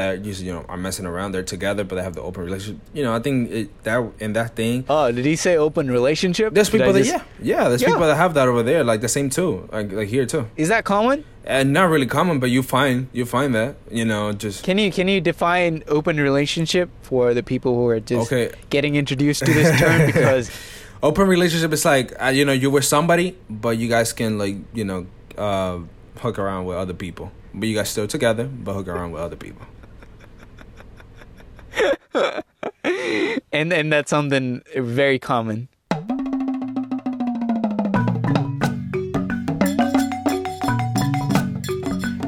that you know are messing around. They're together, but they have the open relationship. You know, I think it, that in that thing. Oh, did he say open relationship? There's people that just- yeah yeah. There's Yeah. people that have that over there, like the same too, like like here too, Is that common? and not really common, but you find you find that you know just Can you can you define open relationship for the people who are just okay. getting introduced to this term? Because Open relationship is like uh, you know you're with somebody, but you guys can like you know uh, hook around with other people, but you guys still together, but hook around with other people. and and that's something very common.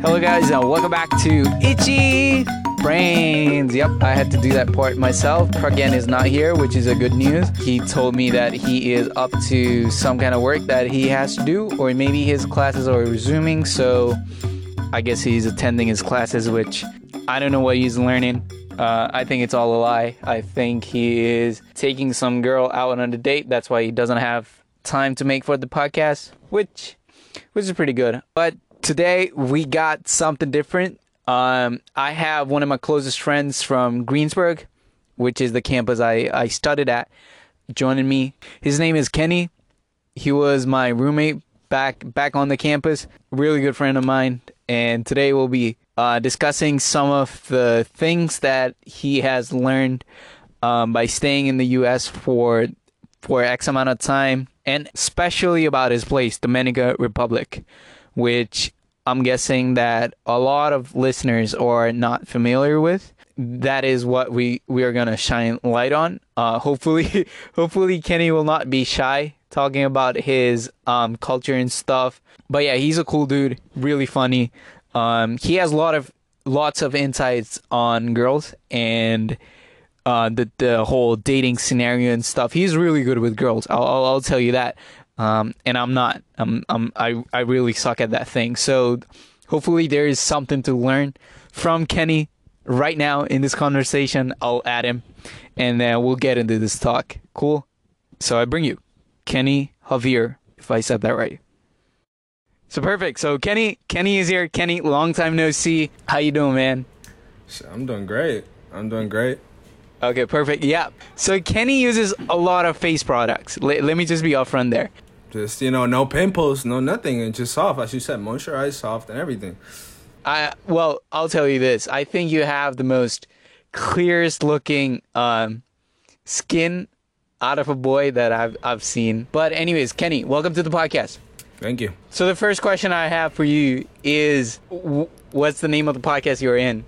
Hello guys, and welcome back to Itchy Brains. Yep, I had to do that part myself. Pragen is not here, which is a good news. He told me that he is up to some kind of work that he has to do, or maybe his classes are resuming, so I guess he's attending his classes, which I don't know what he's learning. Uh, I think it's all a lie. I think he is taking some girl out on a date. That's why he doesn't have time to make for the podcast, which which is pretty good. But today we got something different. Um, I have one of my closest friends from Greensburg, which is the campus I, I studied at, joining me. His name is Kenny. He was my roommate back back on the campus. Really good friend of mine. And today we'll be uh, discussing some of the things that he has learned um, by staying in the U.S. for for X amount of time, and especially about his place, Dominica Republic, which I'm guessing that a lot of listeners are not familiar with. That is what we we are gonna shine light on. Uh, hopefully, hopefully Kenny will not be shy talking about his um, culture and stuff. But yeah, he's a cool dude, really funny. Um, he has a lot of lots of insights on girls and uh, the the whole dating scenario and stuff. He's really good with girls. I'll I'll, I'll tell you that. Um, and I'm not. I'm I'm I I really suck at that thing. So hopefully there is something to learn from Kenny right now in this conversation. I'll add him, and then we'll get into this talk. Cool. So I bring you Kenny Javier, if I said that right. So perfect. So Kenny, Kenny is here. Kenny, long time no see. How you doing, man? I'm doing great. I'm doing great. Okay, perfect. Yeah. So Kenny uses a lot of face products. Let, let me just be upfront there. Just you know, no pimples, no nothing, and just soft, as you said, moisturized, soft, and everything. I well, I'll tell you this. I think you have the most clearest looking um, skin out of a boy that I've I've seen. But anyways, Kenny, welcome to the podcast. Thank you. So the first question I have for you is, what's the name of the podcast you're in?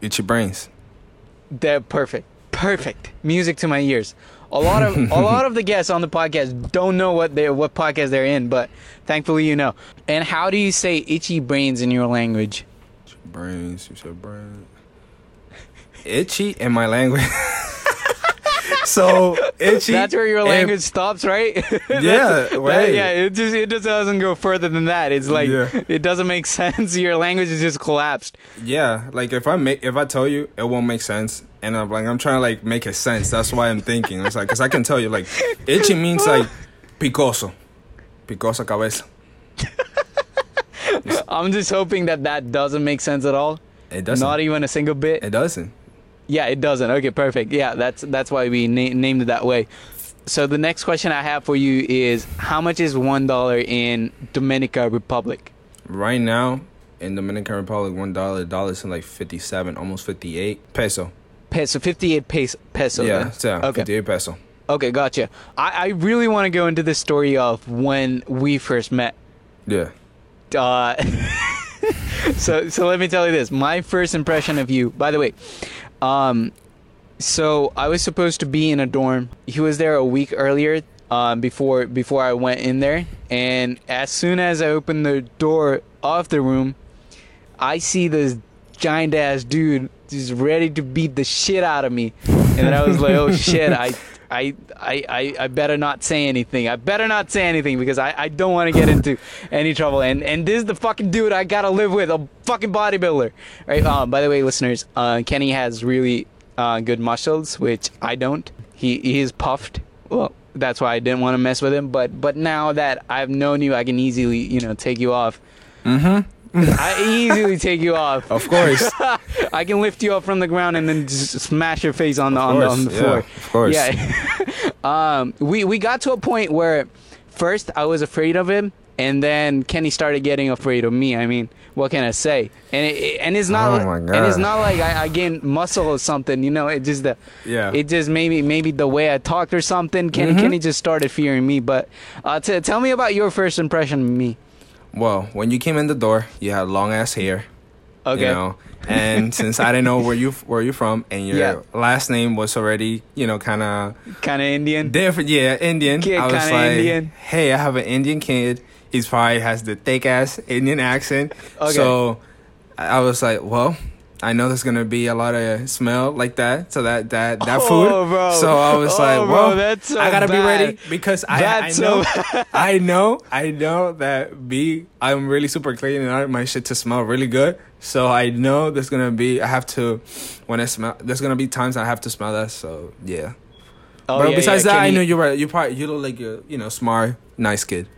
Itchy Brains. They're perfect. Perfect. Music to my ears. A lot of a lot of the guests on the podcast don't know what they what podcast they're in, but thankfully you know. And how do you say itchy brains in your language? Brains. You said brains. Itchy in my language. so itchy. That's where your and- language stops, right? Yeah, That- right. yeah, it just it just doesn't go further than that. It's like Yeah. it doesn't make sense. Your language is just collapsed. Yeah, like if I make if I tell you, it won't make sense, and I'm like I'm trying to like make it sense. That's why I'm thinking. It's like because I can tell you like itchy means like picoso, picosa cabeza. I'm just hoping that that doesn't make sense at all. It doesn't. Not even a single bit. it doesn't. Yeah, it doesn't. Okay, perfect. Yeah, that's that's why we na- named it that way. So the next question I have for you is how much is one dollar in Dominica Republic? Right now in Dominican Republic, one dollar dollar is in like fifty seven, almost fifty eight peso. Peso, fifty-eight peso. peso yeah, yeah, Okay. fifty eight peso. Okay, gotcha. I, I really want to go into the story of when we first met. Yeah. Uh, so so let me tell you this. My first impression of you. By the way, um, so I was supposed to be in a dorm. He was there a week earlier. Um, before before I went in there, and as soon as I opened the door of the room, I see this giant ass dude just ready to beat the shit out of me, and then I was like, oh shit, I. I, I, I, better not say anything. I better not say anything because I, I don't want to get into any trouble. And and this is the fucking dude I gotta live with, a fucking bodybuilder. Right? Um, by the way, listeners, uh, Kenny has really uh, good muscles, which I don't. He he is puffed. Well, that's why I didn't want to mess with him. But but now that I've known you, I can easily you know take you off. Mm-hmm. I easily take you off. Of course. I can lift you up from the ground and then just smash your face on the on the, on the floor. yeah, of course. Yeah. um, we we got to a point where first I was afraid of him, and then Kenny started getting afraid of me. I mean, what can I say? And it, and it's not Oh my and it's not like I, I gained muscle or something. You know, it just the Yeah. it just maybe maybe the way I talked or something. Kenny Mhm. Kenny just started fearing me. But uh, t- tell me about your first impression of me. Well, when you came in the door, you had long ass hair. Okay. You know, and since I didn't know where you where you from, and your Yeah. last name was already, you know, kind of Kind of Indian. different. Yeah, Indian. Kid I was like, Indian. hey, I have an Indian kid. He's probably has the thick ass Indian accent. Okay. So I I was like, well. I know there's gonna be a lot of smell like that, so that that that Oh, food. bro. So I was Oh, like, bro, well, that's so I gotta be ready because I, I know, so I know, I know that B, I'm really super clean and I want my shit to smell really good. So I know there's gonna be, I have to, when I smell, there's gonna be times I have to smell that. So yeah. Oh, but yeah, besides yeah. that, I Kenny- know you're right. You probably you look like a you know smart, nice kid.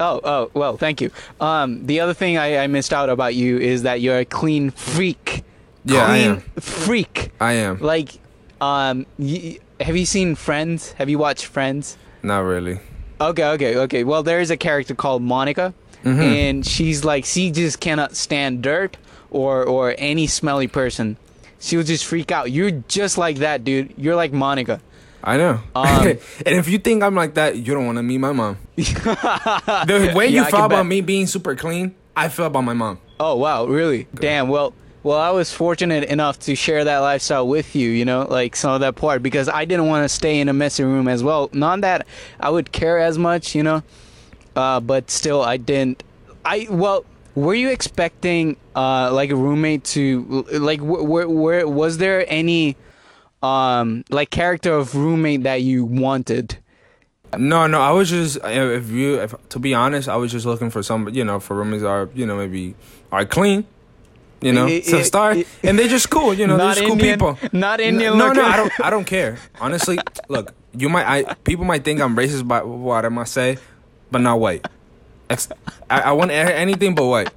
Oh, oh, well, thank you. Um, the other thing I, I missed out about you is that you're a clean freak. Yeah, I am. freak. I am. Like, um, y- have you seen Friends? Have you watched Friends? Not really. Okay, okay, okay. Well, there is a character called Monica, Mhm. and she's like, she just cannot stand dirt or or any smelly person. She'll just freak out. You're just like that, dude. You're like Monica. I know. Um, and if you think I'm like that, you don't want to meet my mom. the way Yeah, you feel can about bet. me being super clean, I feel about my mom. Oh wow, really? Damn. Well, well, I was fortunate enough to share that lifestyle with you. You know, like some of that part because I didn't want to stay in a messy room as well. Not that I would care as much, you know, uh, but still, I didn't. I well, were you expecting uh, like a roommate to like? Where, where was there any um like character of roommate that you wanted? No, no, I was just if you if, to be honest, I was just looking for some, you know, for roommates are, you know, maybe are clean, you know, It- to it- start, it- and they're just cool, you know, they're Not just cool Indian- people. not Indian No, no, looking. I don't, I don't care. Honestly, look, you might, I people might think I'm racist by what I must say, but not white. Ex- I, I want anything but white.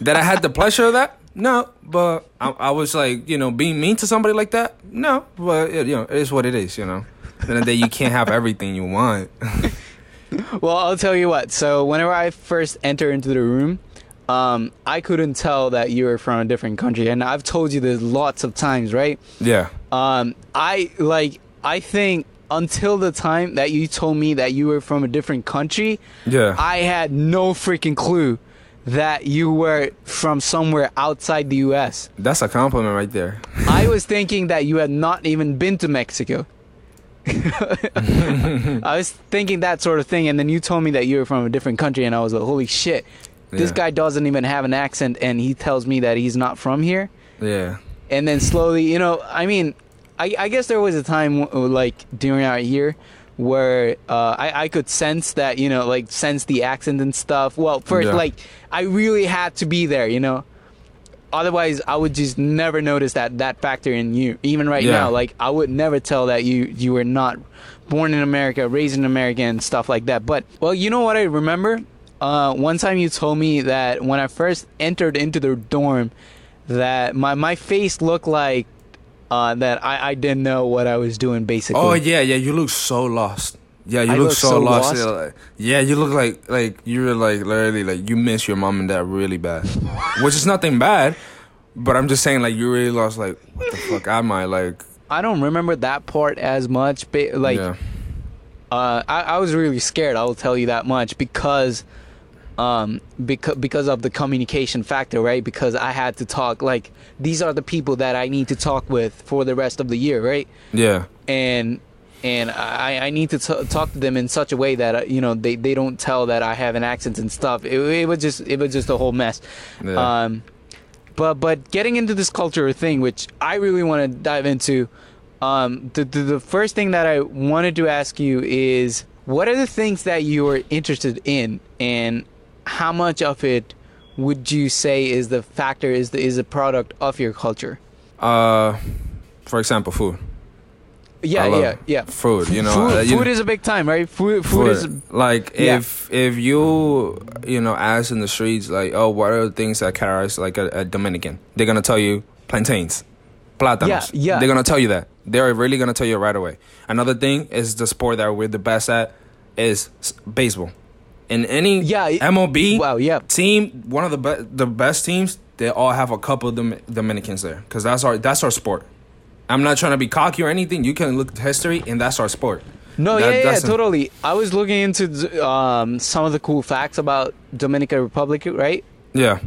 that I had the pleasure of that? No, but I, I was like, you know, being mean to somebody like that? No, but you know, it is what it is, you know. Then the day you can't have everything you want. Well, I'll tell you what. So whenever I first enter into the room, um, I couldn't tell that you were from a different country, and I've told you this lots of times, right? yeah. Um, I like. I think until the time that you told me that you were from a different country, Yeah. I had no freaking clue that you were from somewhere outside the U.S. That's a compliment right there. I was thinking that you had not even been to Mexico. I was thinking that sort of thing, and then you told me that you were from a different country, and I was like, "Holy shit! This guy doesn't even have an accent, and he tells me that he's not from here." Yeah. And then slowly, you know, I mean, I, I guess there was a time like during our year where uh, I I could sense that you know like sense the accent and stuff. Well, first Yeah. like I really had to be there, you know. Otherwise, I would just never notice that that factor in you. Even right Yeah. now, like I would never tell that you you were not born in America, raised in America, and stuff like that. But well, you know what I remember? Uh, one time you told me that when I first entered into the dorm, that my my face looked like uh, that I, I didn't know what I was doing basically. Oh yeah, yeah. You look so lost. Yeah, you I look, look so, so lost. lost? Yeah, like- Yeah, you look like like you're like literally like you miss your mom and dad really bad, which is nothing bad. But I'm just saying like you really lost. Like what the fuck am I like? I don't remember that part as much, but like yeah, uh, I, I was really scared. I will tell you that much because, um, because because of the communication factor, right? Because I had to talk like these are the people that I need to talk with for the rest of the year, right? yeah, And and I, I need to t- talk to them in such a way that uh, you know they, they don't tell that I have an accent and stuff. It, it was just it was just a whole mess. yeah. Um, but but getting into this culture thing, which I really want to dive into, um, the, the the first thing that I wanted to ask you is what are the things that you are interested in, and how much of it would you say is the factor is the is a product of your culture? uh, for example, food. Yeah, yeah, yeah. Food, you know, food, uh, you food know- is a big time, right? Food, food is like Yeah. if if you you know ask in the streets like oh what are the things that characterize like a, a Dominican they're gonna tell you plantains plátanos Yeah, yeah. they're gonna tell you that they're really gonna tell you right away another thing is the sport that we're the best at is baseball in any Yeah, it- MLB wow, yeah. team one of the be- the best teams they all have a couple of Dom- Dominicans there because that's our that's our sport I'm not trying to be cocky or anything you can look at history and that's our sport No, That- yeah, yeah, totally. I was looking into um, some of the cool facts about Dominican Republic, right? yeah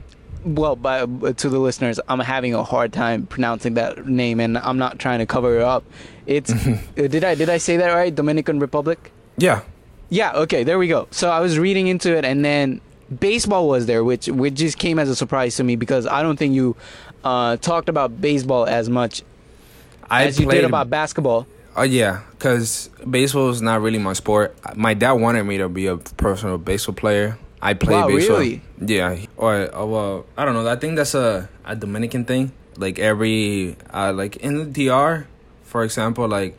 Well, by, to the listeners, I'm having a hard time pronouncing that name, and I'm not trying to cover it up. It's uh, did I did I say that right? Dominican Republic. yeah Yeah. Okay. There we go. So I was reading into it, and then baseball was there, which which just came as a surprise to me because I don't think you uh, talked about baseball as much I as you did about basketball. Oh yeah, because baseball is not really my sport. My dad wanted me to be a professional baseball player. I played Wow, baseball. really? Yeah. Or uh, well, I don't know. I think that's a a Dominican thing. Like every uh, like in the DR, for example, like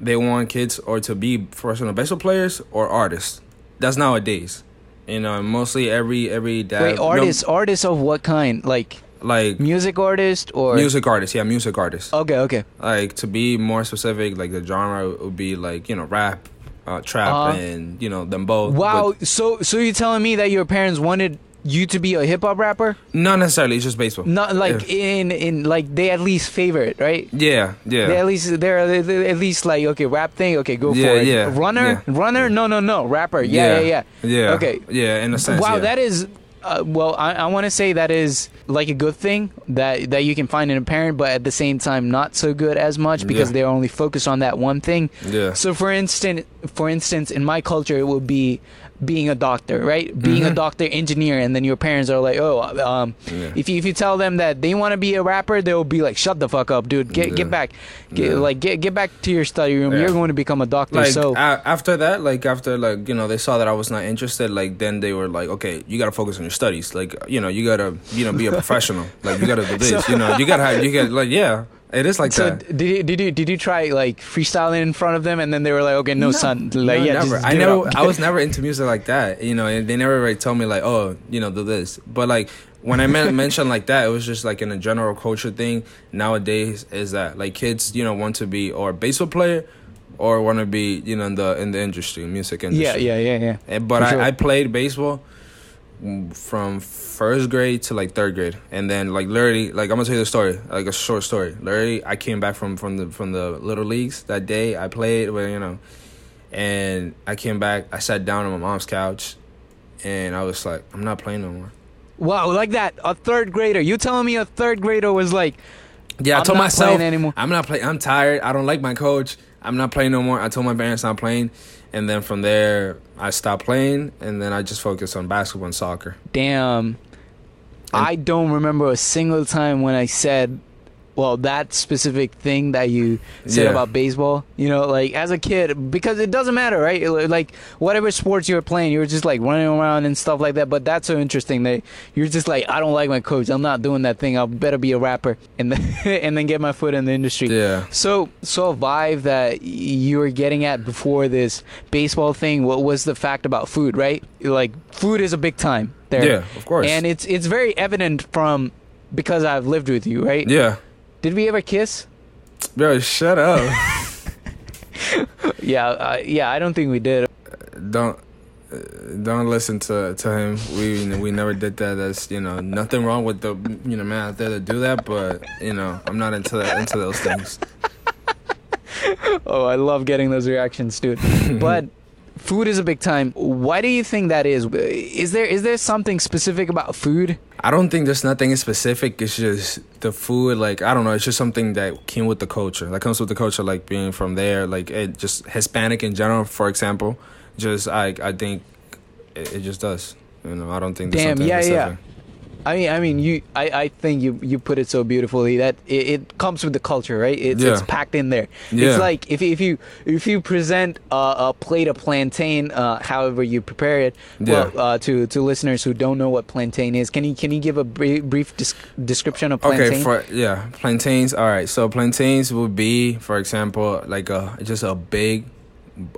they want kids or to be professional baseball players or artists. That's nowadays. You know, mostly every every dad. Wait, artists, artists of what kind? Like like music artist or music artist Yeah, music artist Okay, okay. like to be more specific like the genre would be like you know rap uh, trap Uh-huh. and you know them both Wow. but So, so you're telling me that your parents wanted you to be a hip hop rapper? not necessarily it's just baseball Not like Yeah. in in like they at least favor it, right? yeah yeah They at least they're they- at least like okay, rap thing, okay, go Yeah, for it. yeah, Runner, runner, no, no, no, rapper, yeah, yeah, yeah. yeah Okay. yeah in a sense wow, yeah. that is. Uh, well, I, I want to say that is like a good thing that that you can find in a parent, but at the same time not so good as much because Yeah. they're only focused on that one thing. yeah So for instance, for instance, in my culture, it would be being a doctor, right? Being a Mhm. doctor, engineer, and then your parents are like, oh, um, Yeah. if you if you tell them that they want to be a rapper, they'll be like, shut the fuck up, dude. Get get back, get, Yeah. like get get back to your study room. Yeah. You're going to become a doctor. like so a- after that like after like you know they saw that i was not interested like then they were like okay you gotta focus on your studies like you know you gotta you know be a professional like you gotta do this you know you gotta have you get like yeah it is like so that did you, did you did you try like freestyling in front of them, and then they were like, okay, no, son, like No, yeah, never. just I never. I was never into music like that. You know, and they never really told me like, oh, you know, do this. But like when I men- mentioned like that, it was just like in a general culture thing. Nowadays, is that like kids, you know, want to be or a baseball player, or want to be, you know, in the in the industry, music industry. yeah, yeah, yeah, yeah. But For I, sure. I played baseball from first grade to like third grade, and then like literally, like I'm gonna tell you the story, like a short story. Literally, I came back from from the from the little leagues that day. I played, but you know, and I came back. I sat down on my mom's couch, and I was like, I'm not playing no more. Wow, like that, a third grader. You telling me a third grader was like, Yeah, I I'm told myself anymore. I'm not playing. I'm tired. I don't like my coach. I'm not playing no more. I told my parents I'm playing, and then from there I stopped playing, and then I just focused on basketball and soccer. damn. I don't remember a single time when I said, well, that specific thing that you said Yeah. about baseball. You know, like as a kid, because it doesn't matter, right? Like whatever sports you were playing, you were just like running around and stuff like that. But that's so interesting that you're just like, I don't like my coach. I'm not doing that thing. I'll better be a rapper and then and then get my foot in the industry. Yeah. So, so a vibe that you were getting at before this baseball thing. What was the fact about food, right? Like, food is a big time there. Yeah, of course. And it's it's very evident from because I've lived with you, right? Yeah. Did we ever kiss? Bro, shut up. Yeah, uh, yeah. I don't think we did. don't don't listen to to him. We we never did that. That's you know nothing wrong with the you know man out there to do that, but you know I'm not into that into those things. Oh, I love getting those reactions, dude. but food is a big time. Why do you think that is? Is there is there something specific about food? I don't think there's nothing specific. It's just the food. Like I don't know. It's just something that came with the culture. That comes with the culture. Like being from there. Like it just Hispanic in general, for example. Just I I think it, it just does. You know I don't think there's Damn, something yeah, yeah. I mean, I mean, you. I, I think you you put it so beautifully that it, it comes with the culture, right? It's, it's packed in there. Yeah. It's like if if you if you present a, a plate of plantain, uh, however you prepare it, well, uh, to to listeners who don't know what plantain is, can you can you give a brief, brief dis- description of plantain? Okay, for yeah, plantains. All right, so plantains would be, for example, like a just a big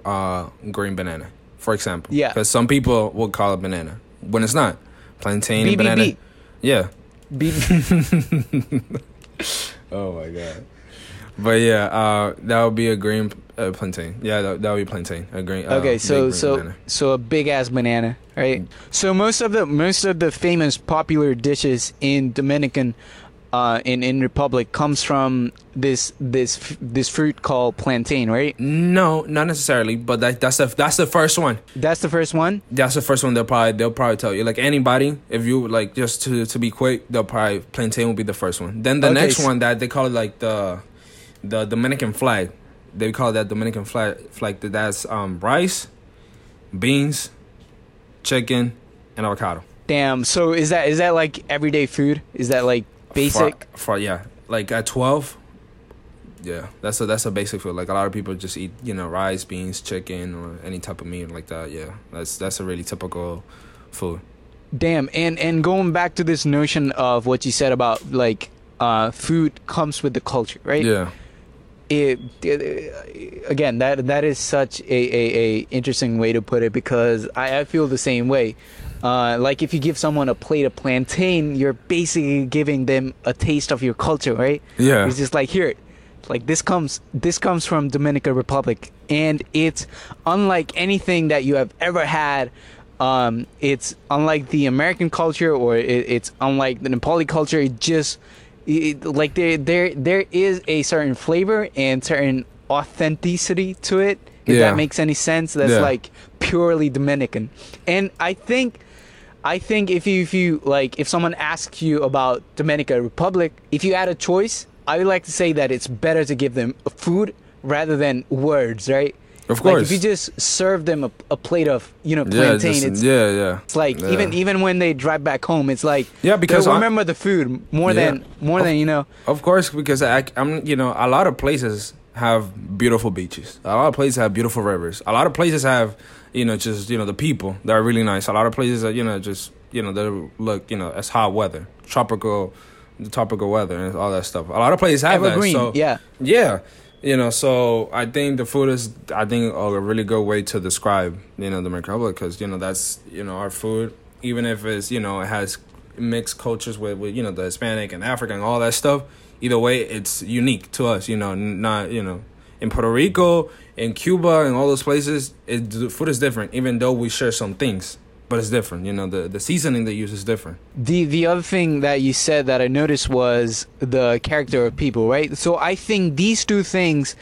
uh, green banana, for example. Yeah. Because some people will call it banana when it's not. Plantain and BBB. banana. Yeah. Be- Oh my god. But yeah, uh, that would be a green uh, plantain. Yeah, that, that would be plantain. A green. Uh, Okay, so green so banana. so a big ass banana, right? So most of the most of the famous popular dishes in Dominican, uh, in in Republic comes from this this this fruit called plantain, right? No, not necessarily, but that, that's the that's the first one. That's the first one. That's the first one. They'll probably they'll probably tell you. Like anybody, if you like just to to be quick, they'll probably plantain will be the first one. Then the Okay, next one that they call it like the the Dominican flag. They call that Dominican flag flag. that That's um rice, beans, chicken, and avocado. Damn. So is that is that like everyday food? Is that like basic? For, for yeah, like at twelve. Yeah, that's a that's a basic food. Like a lot of people just eat, you know, rice, beans, chicken, or any type of meat like that. Yeah, that's that's a really typical food. Damn. And and going back to this notion of what you said about like uh, food comes with the culture, right? Yeah, it, it- again that that is such a, a, a interesting way to put it because I, I feel the same way. Uh, like if you give someone a plate of plantain, you're basically giving them a taste of your culture, right? yeah. It's just like here, like this comes this comes from Dominican Republic, and it's unlike anything that you have ever had. Um, it's unlike the American culture, or it, it's unlike the Nepali culture. It just it, like there there there is a certain flavor and certain authenticity to it. If Yeah. that makes any sense, that's Yeah. like purely Dominican. And I think I think if you if you like if someone asks you about Dominican Republic, if you had a choice, I would like to say that it's better to give them food rather than words, right? Of Like course. if you just serve them a, a plate of you know yeah, plantain, just- it's yeah, yeah. it's like Yeah. even even when they drive back home, it's like Yeah, because I- remember the food more Yeah. than more Of- than you know. Of course, because I, I'm, you know, a lot of places have beautiful beaches. A lot of places have beautiful rivers. A lot of places have, you know, just you know the people that are really nice. A lot of places are, you know, just you know they look, you know, as hot weather, tropical, the tropical weather, and all that stuff. A lot of places have Evergreen, that. So yeah. yeah, you know, so I think the food is, I think, a really good way to describe, you know, the Republic because you know that's you know our food, even if it's you know it has mixed cultures with, with you know the Hispanic and African and all that stuff. Either way, it's unique to us. You know, not you know in Puerto Rico, in Cuba, and all those places, it, the food is different. Even though we share some things, but it's different. You know, the the seasoning they use is different. The the other thing that you said that I noticed was the character of people, right? So I think these two things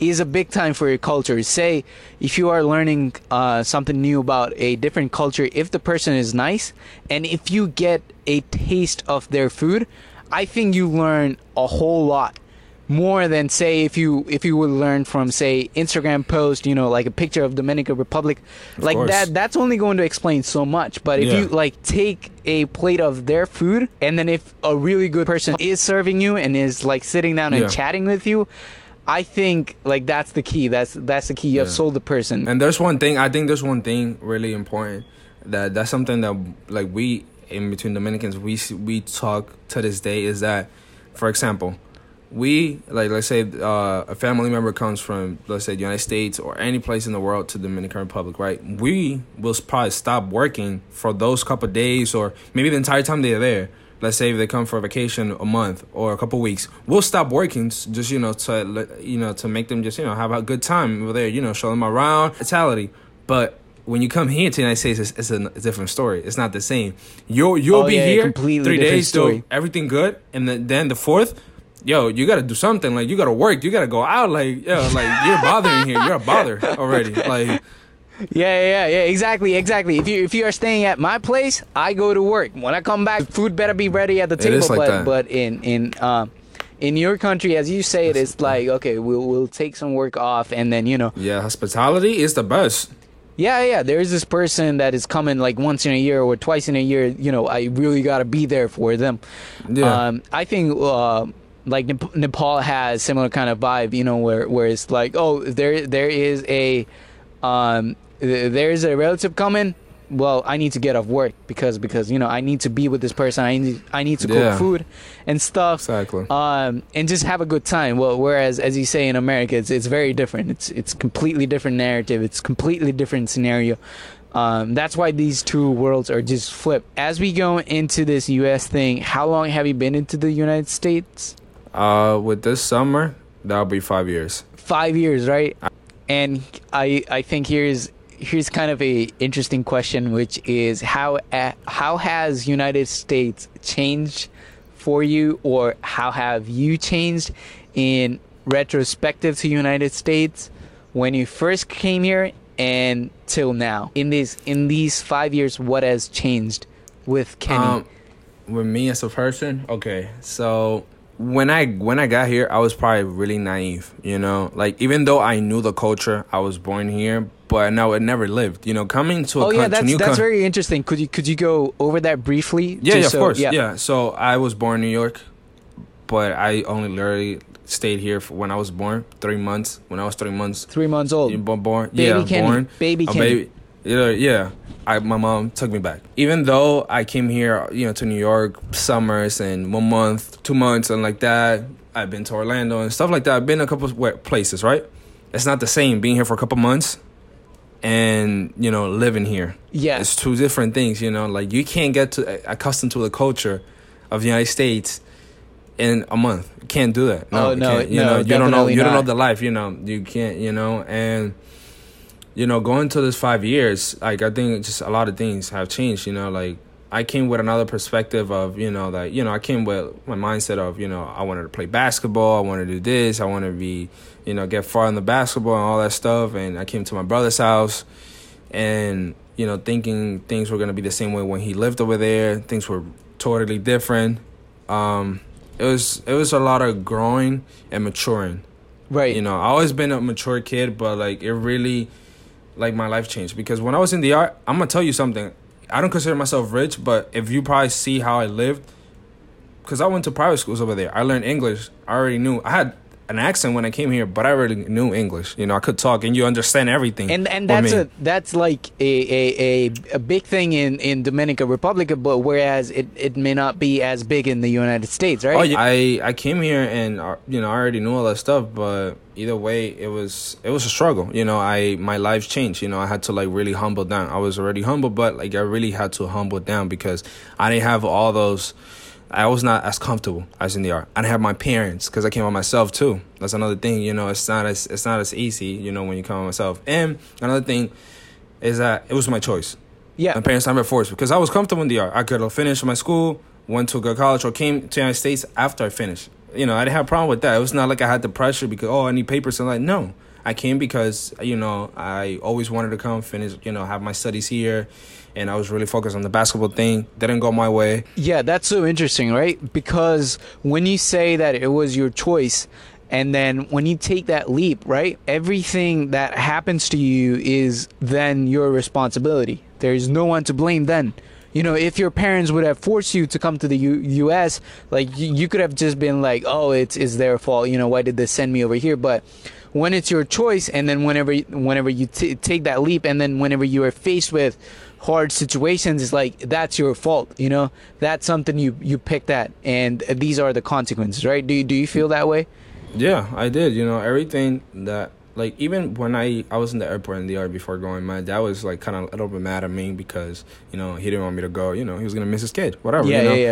is a big time for your culture. Say if you are learning uh, something new about a different culture, if the person is nice, and if you get a taste of their food, I think you learn a whole lot more than say if you if you would learn from say Instagram post, you know, like a picture of Dominican Republic, like course. that. That's only going to explain so much. But if Yeah. you like take a plate of their food, and then if a really good person is serving you and is like sitting down and Yeah. chatting with you, I think like that's the key. That's that's the key. You have Yeah. sold the person. And there's one thing I think there's one thing really important that that's something that like we in between Dominicans we we talk to this day is that, for example, we like let's say uh, a family member comes from let's say the United States or any place in the world to Dominican Republic, right? We will probably stop working for those couple days or maybe the entire time they're there. Let's say if they come for a vacation a month or a couple weeks, we'll stop working just you know to you know to make them just you know have a good time over there. You know, show them around, mentality. But when you come here to the United States, it's, it's, a, it's a different story. It's not the same. You'll you'll Oh, be yeah, here completely three days, story. everything good, and then then the fourth, yo, you gotta do something. Like you gotta work. You gotta go out. Like yo, like you're bothering here. You're a bother already. Like Yeah, yeah, yeah, exactly, exactly. If you if you are staying at my place, I go to work. When I come back, food better be ready at the table. is like but that. but in in um in your country, as you say it, it's like okay, we'll we'll take some work off, and then you know, yeah, hospitality is the best. yeah, yeah, there's this person that is coming like once in a year or twice in a year. You know, I really got to be there for them. Yeah. Um, I think uh, like Nepal has similar kind of vibe. You know, where where it's like, oh, there there is a um, there's a relative coming. Well, I need to get off work because because you know I need to be with this person. I need I need to cook Yeah. food and stuff. Exactly. Um, and just have a good time. Well, whereas as you say in America, it's it's very different. It's it's completely different narrative. It's completely different scenario. Um, that's why these two worlds are just flipped. As we go into this U.S. thing, how long have you been into the United States? Uh, with this summer, that'll be five years. five years, right? And I I think here's here's kind of a interesting question, which is how uh, how has United States changed for you, or how have you changed in retrospective to United States when you first came here and till now? In these in these five years, what has changed with Kenny? Um, with me as a person, okay. So when I when I got here, I was probably really naive. You know, like even though I knew the culture, I was born here, but no, it never lived. You know, coming to a oh yeah, that's that's very interesting. Could you could you go over that briefly? Yeah, yeah, of so- course. Yeah. So I was born in New York, but I only literally stayed here for when I was born. Three months. When I was three months, Three months old. born. born Baby yeah, Kenny. born. Baby Kenny. baby. Yeah, yeah. I my mom took me back. Even though I came here, you know, to New York summers and one month, two months, and like that. I've been to Orlando and stuff like that. I've been a couple of places, right? It's not the same being here for a couple months and you know living here. Yeah, It's two different things, you know. Like you can't get to accustomed to the culture of the United States in a month. You can't do that. No, Oh, you no, you no, know, you don't know you don't know the life, you know. You can't, you know, and you know, going to this five years, like I think just a lot of things have changed, you know, like I came with another perspective of, you know, that you know, I came with my mindset of, you know, I wanted to play basketball, I wanted to do this, I wanted to be, you know, get far in the basketball and all that stuff. And I came to my brother's house and, you know, thinking things were gonna be the same way when he lived over there. Things were totally different. Um, it was it was a lot of growing and maturing. right. You know, I always been a mature kid, but like it really, like my life changed because when I was in DR, I'm gonna tell you something. I don't consider myself rich, but if you probably see how I lived, because I went to private schools over there, I learned English. I already knew I had an accent when I came here, but I already knew English. You know, I could talk, and you understand everything. and and that's a that's like a, a, a, a big thing in in Dominica Republic, but whereas it, it may not be as big in the United States, right? Oh yeah, I I came here and uh, you know I already knew all that stuff, but either way, it was it was a struggle. You know, I my life changed. You know, I had to like really humble down. I was already humble, but like I really had to humble down because I didn't have all those. I was not as comfortable as in DR. I didn't have my parents because I came by myself too. That's another thing. You know, it's not as it's not as easy. You know, when you come by myself. And another thing is that it was my choice. yeah. My parents never forced because I was comfortable in DR. I could have finished my school, went to a good college, or came to the United States after I finished. You know, I didn't have a problem with that. It was not like I had the pressure because oh, I need papers. And like, no, I came because you know I always wanted to come finish. You know, have my studies here, and I was really focused on the basketball thing. Didn't go my way. Yeah, that's so interesting, right? Because when you say that it was your choice, and then when you take that leap, right? Everything that happens to you is then your responsibility. There's no one to blame then. You know, if your parents would have forced you to come to the U- U.S., like you, you could have just been like, "Oh, it's it's their fault." You know, why did they send me over here? But when it's your choice, and then whenever whenever you t- take that leap, and then whenever you are faced with hard situations, it's like that's your fault. You know, that's something you you picked at, and these are the consequences, right? Do you, do you feel that way? Yeah, I did. You know, everything that like even when I I was in the airport in DR before going, my dad was like kind of a little bit mad at me because you know he didn't want me to go. You know, he was gonna miss his kid, whatever. yeah, you know? yeah,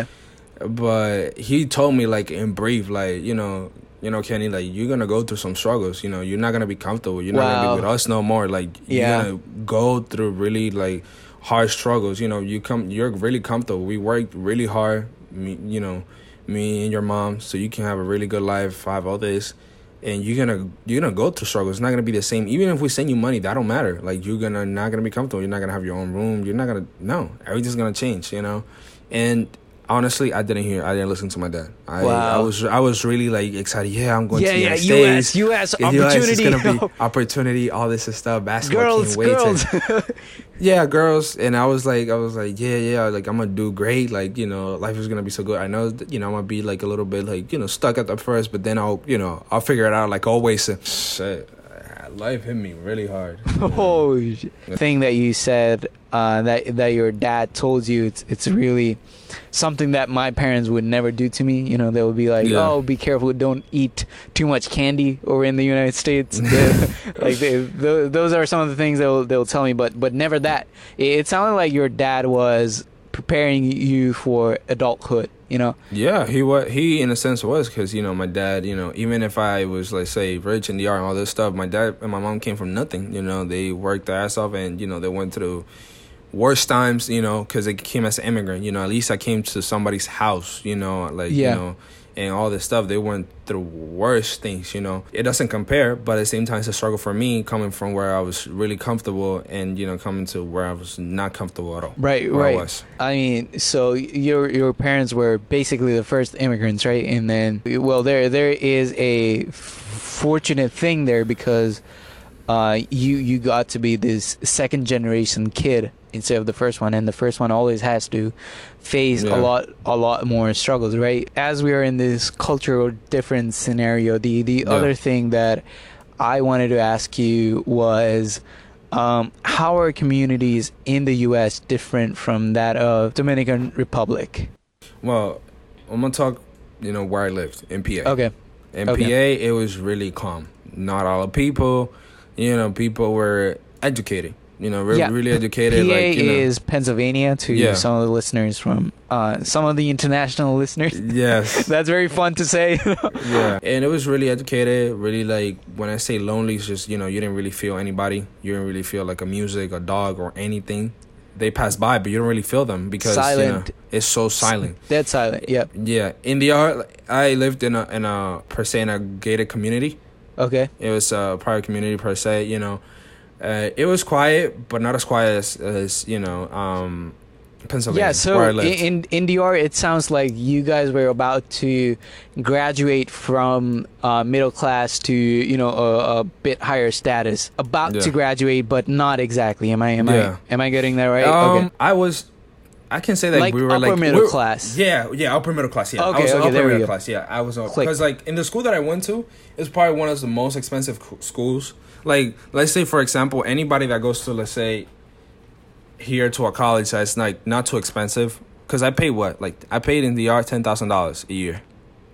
yeah. But he told me like in brief, like you know, you know, Kenny, like you're gonna go through some struggles. You know, you're not gonna be comfortable. You're not gonna be with us no more. Like you're Yeah. gonna go through really like hard struggles. You know, you come, you're really comfortable. We worked really hard. Me, you know, me and your mom, so you can have a really good life. Have all this. And you're gonna you're gonna go through struggles. It's not gonna be the same. Even if we send you money, that don't matter. Like you're gonna not gonna be comfortable. You're not gonna have your own room. You're not gonna no. Everything's gonna change. You know, and honestly, I didn't hear. I didn't listen to my dad. I, Wow. I was I was really like excited. Yeah, I'm going Yeah, to the yeah, United US, States. US The US is opportunity. gonna be opportunity. All this and stuff. Basketball. girls, can't to- girls. yeah, girls. And I was like, I was like, yeah, yeah. Like I'm gonna do great. Like you know, life is gonna be so good. I know, you know, I'm gonna be like a little bit like you know stuck at the first, but then I'll you know I'll figure it out. Like always. Shit, life hit me really hard. oh, sh- thing that you said uh, that that your dad told you it's it's really something that my parents would never do to me. You know, they would be like, Yeah. "Oh, be careful! Don't eat too much candy." Over in the United States, like they, th- those are some of the things they'll they'll tell me, but but never that. It, it sounded like your dad was preparing you for adulthood. You know, Yeah, he was. He in a sense was because you know my dad. You know, even if I was like say rich in DR and all this stuff, my dad and my mom came from nothing. You know, they worked their ass off, and you know they went through worst times. You know, because they came as an immigrant. You know, at least I came to somebody's house. You know, like Yeah. you know, and all this stuff. They went through worse things. You know, it doesn't compare, but at the same time, it's a struggle for me coming from where I was really comfortable, and you know, coming to where I was not comfortable at all. right, I right. was. I mean, so your your parents were basically the first immigrants, right? And then, well, there there is a fortunate thing there because uh, you you got to be this second generation kid instead of the first one, and the first one always has to face Yeah. a lot a lot more struggles, right? As we are in this cultural difference scenario, the the Yeah. other thing that I wanted to ask you was. Um, how are communities in the U.S. different from that of Dominican Republic? Well, I'm gonna talk. You know where I lived in PA. Okay, In Okay. PA, it was really calm. Not all the people, you know, people were educated. You know, re- Yeah. really educated. PA like you know, is Pennsylvania to Yeah. some of the listeners from uh, some of the international listeners. yes, That's very fun to say. yeah. And it was really educated. Really like when I say lonely, it's just you know you didn't really feel anybody. You didn't really feel like a music, a dog, or anything. They pass by, but you don't really feel them because you know, it's so silent. Dead silent. Yep. Yeah, in DR, I lived in a in a per se in a gated community. Okay. It was a private community per se, you know. Uh, it was quiet, but not as quiet as, as you know, um, Pennsylvania, Yeah. So where I in, lived. in in DR, it sounds like you guys were about to graduate from uh, middle class to you know a, a bit higher status. About Yeah. to graduate, but not exactly. Am I am Yeah. I am I getting that right? um, okay. I was, I can say that Like we were upper like middle we're- class. Yeah, yeah, upper middle class. Yeah, Okay, I was okay, upper middle go. class. Yeah, I was because like in the school that I went to, it's probably one of the most expensive schools. Like, let's say for example, anybody that goes to let's say here to a college that's like not too expensive. Because I paid what? Like I paid in DR ten thousand dollars a year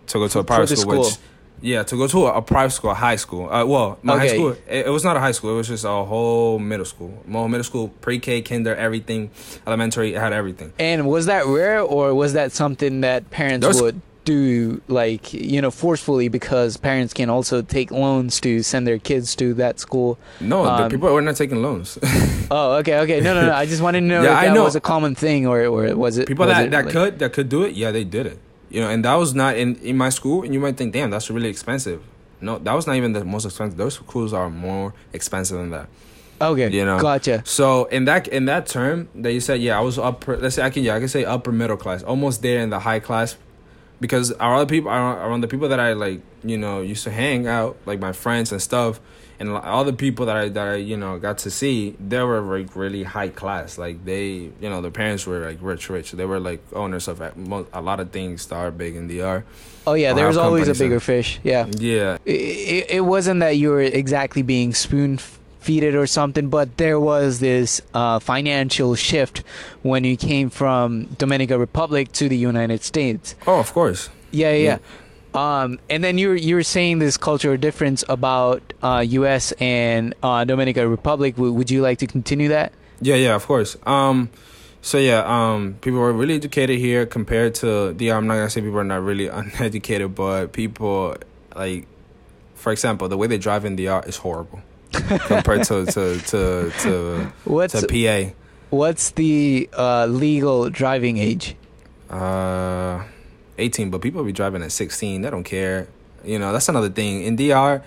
to go to a private school, school. Which, yeah, to go to a, a private school, a high school. Uh, well, my high school, it, it was not a high school. It was just a whole middle school. More middle school, pre-K, kinder, everything, elementary. It had everything. And was that rare, or was that something that parents There's- would do, like you know, forcefully because parents can also take loans to send their kids to that school? No, the Um, people were not taking loans. Oh, okay, okay. No, no, no. I just wanted to know Yeah, if I that know. was a common thing, or or was it people was that, it, that like- could that could do it, yeah, they did it. You know, and that was not in in my school. And you might think, damn, that's really expensive. No, that was not even the most expensive. Those schools are more expensive than that. Okay, you know. gotcha. So in that in that term that you said, yeah, I was upper. Let's say I can yeah I can say upper middle class, almost there in the high class, because our other people around, around the people that I like you know used to hang out like my friends and stuff, and all the people that I that I you know got to see, they were like really high class. Like they you know their parents were like rich rich. They were like owners of a a lot of things that are big in DR. Oh yeah, there was always a bigger fish. Yeah, Yeah, it, it, it wasn't that you were exactly being spoon feeded or something, but there was this uh, financial shift when you came from Dominican Republic to the United States. oh of course. Yeah, yeah. yeah. Um, and then you were you were saying this cultural difference about uh, U.S. and uh, Dominican Republic. W- would you like to continue that? Yeah, yeah, of course. Um, so yeah, um, people are really educated here compared to the. I'm not gonna say people are not really uneducated, but people like, for example, the way they drive in DR is horrible compared to to to to, What's to PA. what's the uh, legal driving age? Uh, 18, but people be driving at 16. They don't care. You know, that's another thing. In DR,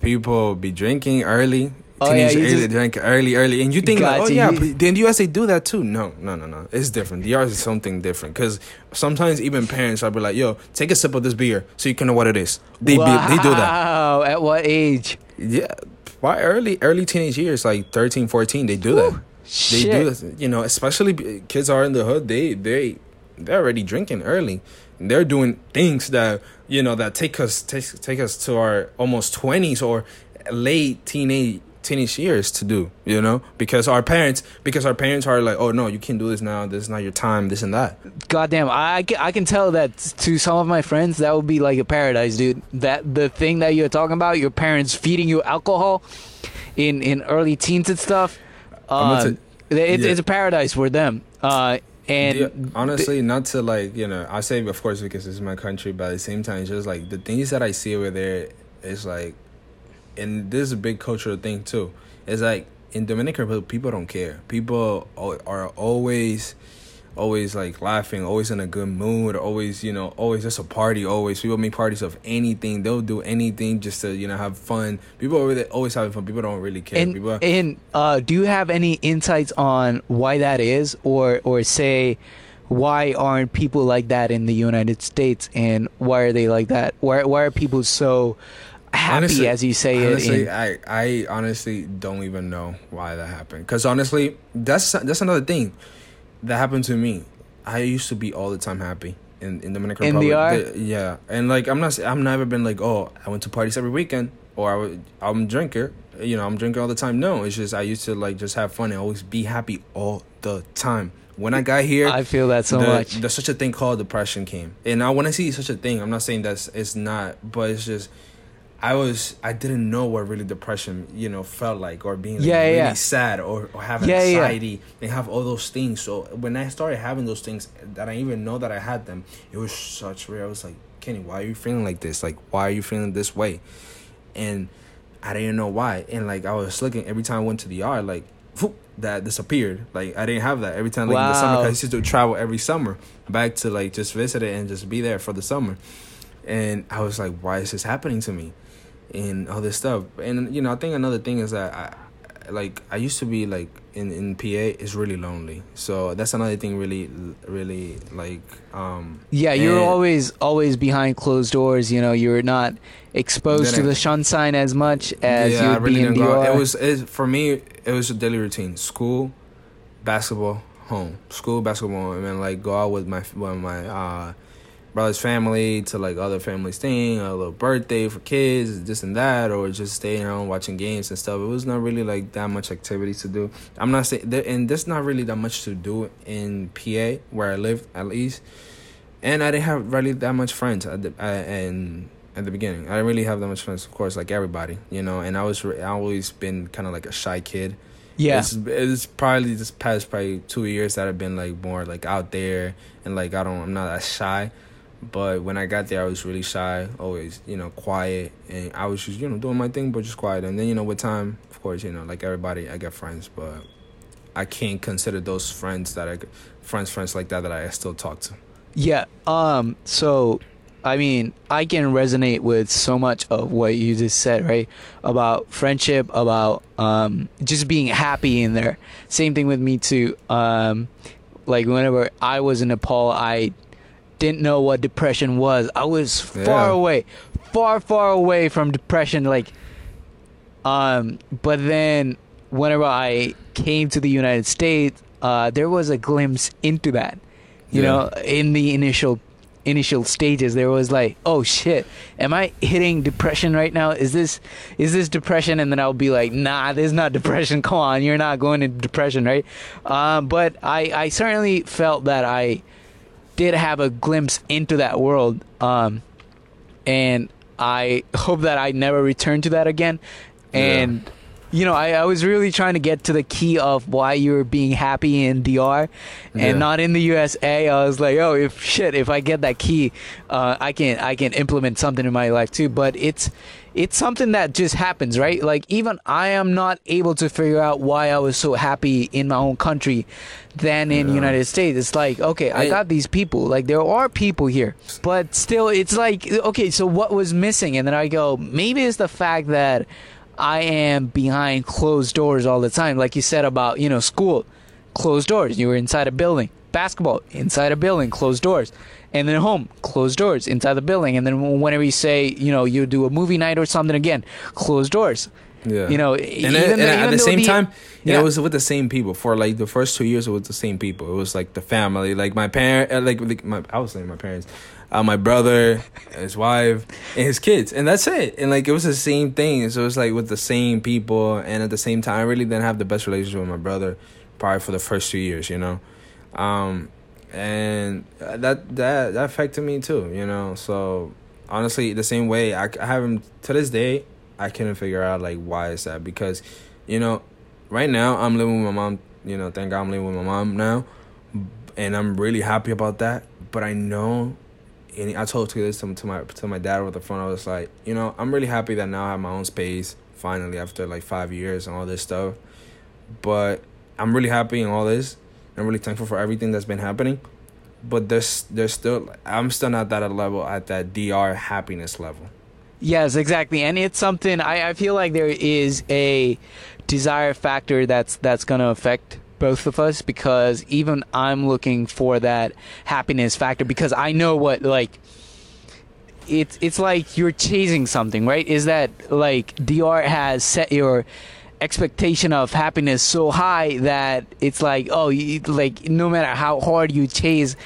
people be drinking early. Oh, yeah, Teenage you early drink early, early, and you think like, oh yeah, but in the US they do that too. No, no, no, no. It's different. DR is something different because sometimes even parents will be like, "Yo, take a sip of this beer so you can know what it is." They be, they do that. Wow. At what age? Yeah, why early early teenage years like 13, 14, they do that. They do you know, especially kids are in the hood. They they they're already drinking early. They're doing things that you know that take us take, take us to our almost twenties or late teenage teenage years to do. You know, because our parents because our parents are like, oh no, you can't do this now. This is not your time. This and that. Goddamn, I, I can tell that to some of my friends that would be like a paradise, dude. That the thing that you're talking about, your parents feeding you alcohol in in early teens and stuff. Um, ta- it's, yeah. it's a paradise for them. Uh, and Yeah, honestly, not to like you know, I say of course because this is my country, but at the same time, it's just like the things that I see over there is like, and this is a big cultural thing too. It's like in Dominican Republic, people don't care. People are always, always like laughing, always in a good mood, always you know, always just a party. Always people make parties of anything. They'll do anything just to you know have fun. People over there always having fun. People don't really care. and people. and uh, do you have any insights on why that is, or or say why aren't people like that in the United States, and why are they like that? Why why are people so happy, Honestly- as you say it? honestly, in- I I honestly don't even know why that happened. Cause honestly, that's that's another thing that happened to me. I used to be all the time happy in in Dominican In Republic. The- yeah, and like I'm not I've never been like oh I went to parties every weekend or I would, I'm a drinker. You know I'm drinking all the time. No, it's just I used to like just have fun and always be happy all the time. When I got here, I feel that so the- much. There's such a thing called depression came, and now when I see such a thing, I'm not saying that's it's not, but it's just I was I didn't know what really depression you know felt like, or being like, Yeah, really yeah. sad, or or having Yeah, yeah. anxiety, and have all those things. So when I started having those things, that I even know that I had them, it was such weird. I was like, Kenny, why are you feeling like this? Like, why are you feeling this way? And I didn't know why. And like I was looking every time I went to the yard, like whoop, that disappeared. Like I didn't have that every time. Like in the summer, Wow. 'cause I used to travel every summer back to like just visit it and just be there for the summer. And I was like, why is this happening to me? And all this stuff. And you know, I think another thing is that I like I used to be like in in PA is really lonely. So that's another thing really really like um Yeah, you're always always behind closed doors. You know, you're not exposed to Didn't- the sunshine as much as you I would be in. DR. It was it, for me. It was a daily routine: school, basketball, home, school, basketball, and then like go out with my with my uh, brother's family to like other families' thing, a little birthday for kids, this and that, or just staying home watching games and stuff. It was not really like that much activity to do. I'm not saying, and there's not really that much to do in PA where I lived at least, and I didn't have really that much friends at the and at the beginning. I didn't really have that much friends, of course, like everybody, you know. And I was I always been kind of like a shy kid. yeah, It's, it's probably this past probably two years that I've been like more like out there and like I don't I'm not that shy. But when I got there, I was really shy, always you know quiet, and I was just you know doing my thing, but just quiet. And then you know with time, of course, you know like everybody, I get friends, but I can't consider those friends that I friends friends like that that I still talk to. yeah. Um. So, I mean, I can resonate with so much of what you just said, right? About friendship, about um, just being happy in there. Same thing with me too. Um, like whenever I was in Nepal, I didn't know what depression was. I was far Yeah. away, far, far away from depression. Like, um, but then whenever I came to the United States, uh, there was a glimpse into that. You Yeah. know, in the initial initial stages there was like oh shit am i hitting depression right now is this is this depression and then i'll be like nah this is not depression come on you're not going into depression right um, but i i certainly felt that i did have a glimpse into that world um, and i hope that i never return to that again. And you know I, I was really trying to get to the key of why you were being happy in dr and Yeah. not in the usa i was like oh if shit if i get that key uh, i can i can implement something in my life too. But it's it's something that just happens right? Like even i am not able to figure out why i was so happy in my own country than in Yeah. united states. It's like okay i I- got these people. Like there are people here. But still it's like okay so what was missing? And then i go maybe it's the fact that I am behind closed doors all the time. Like you said about, you know, school, closed doors. You were inside a building. Basketball, inside a building, closed doors. And then home, closed doors, inside the building. And then whenever you say, you know, you do a movie night or something again, closed doors. Yeah. You know, and, even then- and though- at the same the- time, Yeah. it was with the same people for like the first two years. It was the same people. It was like the family, like my parent, uh, like, like my I was saying my parents, uh, my brother, his wife, and his kids, and that's it. And like it was the same thing. So it was like with the same people, and at the same time, I really didn't have the best relationship with my brother, probably for the first two years. You know, um, and that that that affected me too. You know, so honestly, the same way I, I haven't to this day, I couldn't figure out like why is that because, you know, right now I'm living with my mom. You know, thank God I'm living with my mom now, and I'm really happy about that. But I know, and I told to this to, to my to my dad over the phone. I was like, you know, I'm really happy that now I have my own space finally after like five years and all this stuff. But I'm really happy and all this. I'm really thankful for everything that's been happening. But there's there's still I'm still not that at level at that DR happiness level. Yes, exactly. And it's something I, I feel like there is a desire factor that's that's gonna affect both of us because even I'm looking for that happiness factor because I know what like it's it's like you're chasing something, right? Is that like DR has set your expectation of happiness so high that it's like oh you, like no matter how hard you chase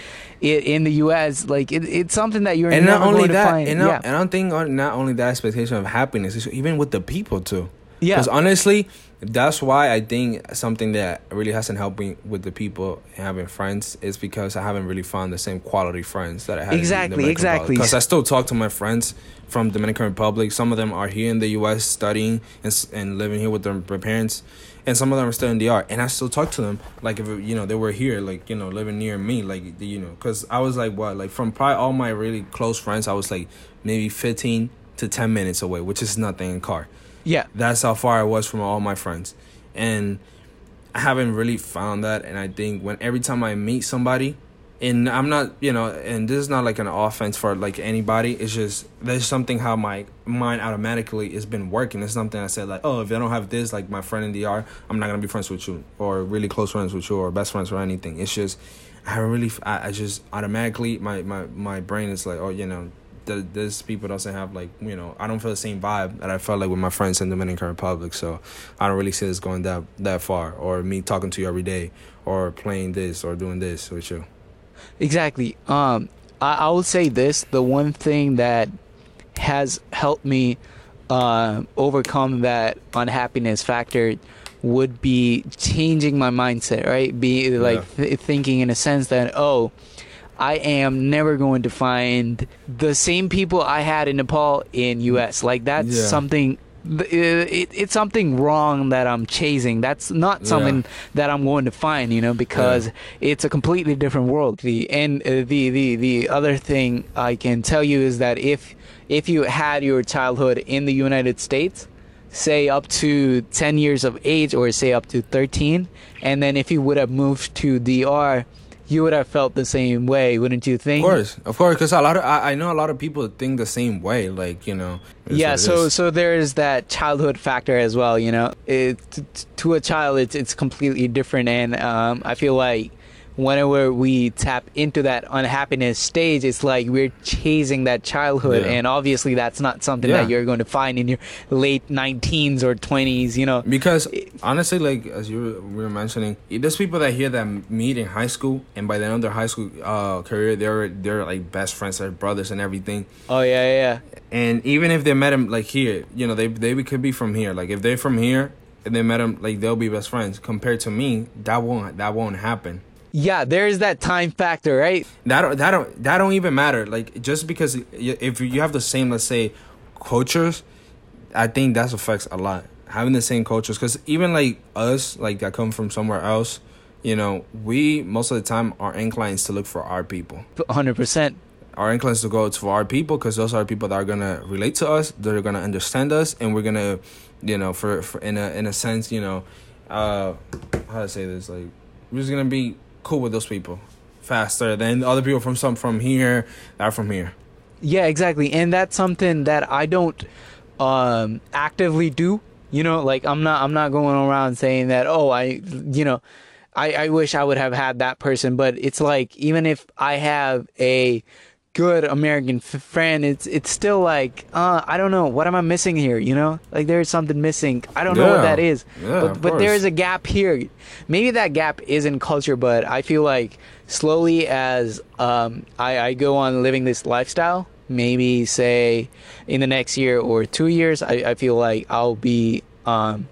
it in the US like it, it's something that you're and not only that, and, not, yeah. and I don't think not only that expectation of happiness, it's even with the people too. Yeah. Because honestly, that's why I think something that really hasn't helped me with the people having friends is because I haven't really found the same quality friends that I had. Exactly, exactly. Because I still talk to my friends from Dominican Republic. Some of them are here in the U.S. studying and and living here with their, parents, and some of them are still in DR. And I still talk to them like if you know they were here, like you know living near me, like you know, because I was like what, like from probably all my really close friends, I was like maybe fifteen to ten minutes away, which is nothing in car. Yeah. That's how far I was from all my friends. And I haven't really found that. And I think when every time I meet somebody, and I'm not, you know, and this is not like an offense for like anybody. It's just there's something how my mind automatically has been working. It's something I said like, oh, if I don't have this, like my friend in DR, I'm not gonna be friends with you or really close friends with you or best friends or anything. It's just I really, I, I just automatically my my my brain is like, oh, you know, th- this people doesn't have like you know I don't feel the same vibe that I felt like with my friends in Dominican Republic. So I don't really see this going that that far, or me talking to you every day, or playing this or doing this with you. Exactly. Um, I, I will say this: the one thing that has helped me uh, overcome that unhappiness factor would be changing my mindset. Right? Be like th- thinking in a sense that oh. I am never going to find the same people I had in Nepal in US. Like that's Yeah. something th- it, it's something wrong that I'm chasing. That's not Yeah. something that I'm going to find, you know, because it's a completely different world. The and uh, the the the other thing I can tell you is that if if you had your childhood in the United States, say up to 10 years of age or say up to 13, and then if you would have moved to DR, you would have felt the same way, wouldn't you think? Of course, of course, because a lot of I, I know a lot of people think the same way. Like you know. yeah so is. so there's that childhood factor as well you know it to a child it's it's completely different and um i feel like whenever we tap into that unhappiness stage it's like we're chasing that childhood Yeah. and obviously that's not something Yeah. that you're going to find in your late 19s or 20s you know Because honestly, like as you were- mentioning, there's people that here that meet in high school, and by the end of their high school uh, career, they're they're like best friends, they're brothers, and everything. oh yeah yeah, yeah And even if they met him like here, you know, they they could be from here. Like if they're from here and they met him, like they'll be best friends. Compared to me, that won't that won't happen. Yeah there's that time factor right That don't, that don't that don't even matter. Like just because if you have the same, let's say, cultures, I think that affects a lot. Having the same cultures, because even like us, like that come from somewhere else, you know, we most of the time are inclined to look for our people. 100% Our inclines to go to our people because those are people that are gonna relate to us. They're gonna understand us, and we're gonna, you know, for, for in a in a sense, you know, uh, how to say this, like we're just gonna be cool with those people faster than other people from some from here that are from here. Yeah, exactly. And that's something that I don't um, actively do You know, like I'm not I'm not going around saying that. Oh, I you know, I I wish I would have had that person. But it's like even if I have a good American f- friend, it's it's still like uh, I don't know what am I missing here. You know, like there's something missing. I don't know what that is. Yeah, but but there is a gap here. Maybe that gap is in culture, but I feel like slowly as um, I, I go on living this lifestyle, maybe say in the next year or two years, I, I feel like I'll be um,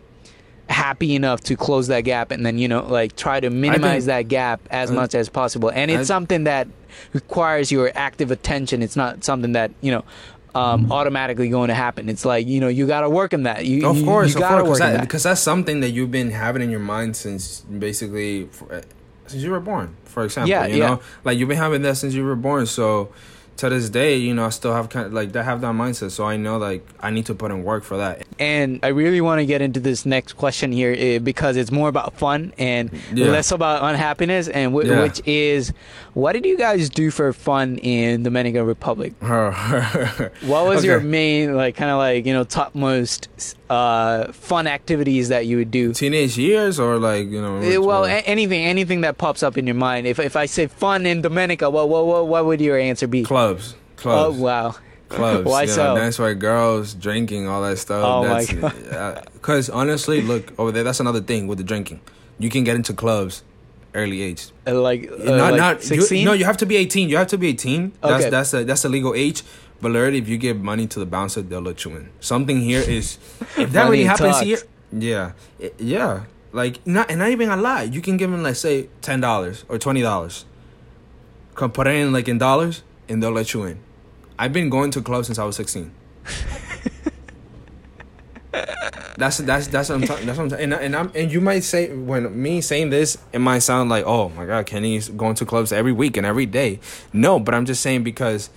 happy enough to close that gap and then you know like try to minimize that gap as I- much as possible. And it's I- something that requires your active attention. It's not something that you know. Um, automatically going to happen. It's like you know you got to work on that. You, Of course, you of gotta course, work on that. because that's something that you've been having in your mind since basically uh, since you were born. For example, Yeah, you yeah. know, like you've been having that since you were born. So to this day, you know, I still have kind of like I have that mindset. So I know like I need to put in work for that. And I really want to get into this next question here eh, because it's more about fun and Yeah. less about unhappiness, and w- Yeah. which is, what did you guys do for fun in the Dominican Republic? What was your main, like, kind of like you know, topmost uh, fun activities that you would do? teenage years or like you know? Eh, well, a- anything, anything that pops up in your mind. If if I say fun in Dominica, what what what, what would your answer be? clubs, Oh clubs. wow. clubs. Why you know, so? That's why girls drinking all that stuff. Oh my that's, Because honestly, look over there. That's another thing with the drinking. You can get into clubs early age. Uh, Like, uh, not like not you- 16? no, you have to be eighteen. You have to be eighteen. That's Okay. that's a that's a legal age. But literally, if you give money to the bouncer, they'll let you in. Something here is if that really happens talks. here, yeah, I- yeah. Like not and not even a lot. You can give them like say ten dollars or twenty dollars. Come put it in like in dollars, and they'll let you in. I've been going to clubs since I was sixteen. That's that's that's what I'm talking. That's what I'm talking. And, and I'm and you might say when me saying this, it might sound like, oh my god, Kenny's going to clubs every week and every day. No, but I'm just saying because,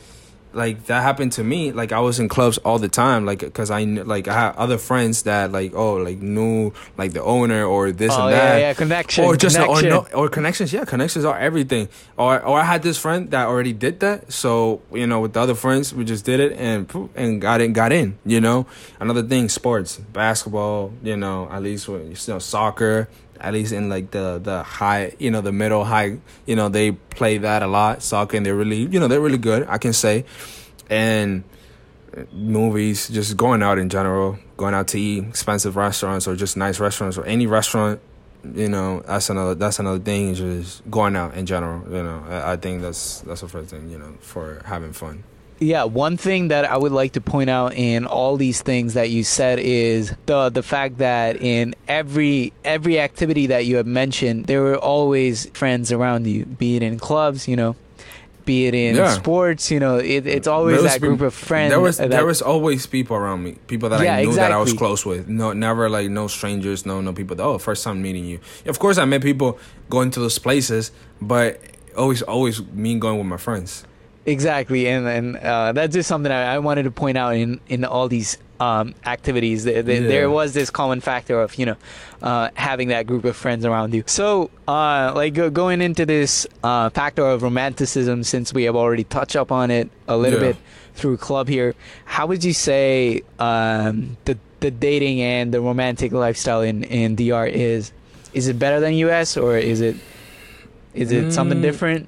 like that happened to me. Like I was in clubs all the time. Like because I like I had other friends that like oh like knew like the owner or this oh and that yeah, connection, or just connection. or no or connections yeah connections are everything or or i had this friend that already did that so you know with the other friends we just did it and and got in got in you know another thing sports basketball you know at least with you know soccer at least in like the the high you know the middle high you know they play that a lot soccer and they're really you know they're really good i can say and uh, movies, just going out in general, going out to eat expensive restaurants or just nice restaurants or any restaurant, you know, that's another that's another thing. Just going out in general. You know, I, I think that's that's the first thing. You know, for having fun. Yeah, one thing that I would like to point out in all these things that you said is the the fact that in every every activity that you have mentioned, there were always friends around you, be it in clubs, you know, be it in Yeah. sports, you know, it, it's always that group of friends. There was that, there was always people around me, people that Yeah, I knew that I was close with. No, never like no strangers, no no people. That, oh, first time meeting you. Of course, I met people going to those places, but always always me going with my friends. Exactly, and and uh, that's just something I, I wanted to point out in in all these um, activities. There, there, Yeah. there was this common factor of you know uh, having that group of friends around you. So, uh, like go, going into this uh, factor of romanticism, since we have already touched up on it a little Yeah. bit through club here, how would you say um, the the dating and the romantic lifestyle in in DR is? Is it better than US or is it is it something Mm. different?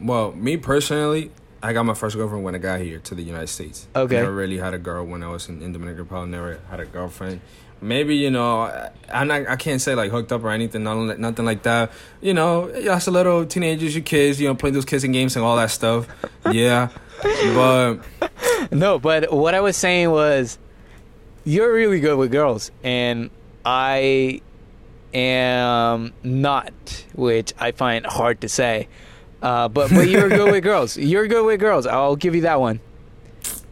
Well, me personally, I got my first girlfriend when I got here to the United States. Okay. Never really had a girl when I was in, in Dominican Republic. Never had a girlfriend. Maybe you know, I, I'm not, I can't say like hooked up or anything, nothing, like- nothing like that. You know, us a little teenagers, you kids, you know, playing those kissing games and all that stuff. Yeah, but No, but what I was saying was, you're really good with girls, and I am not, which I find hard to say. Uh, but but you're good with girls. You're good with girls. I'll give you that one.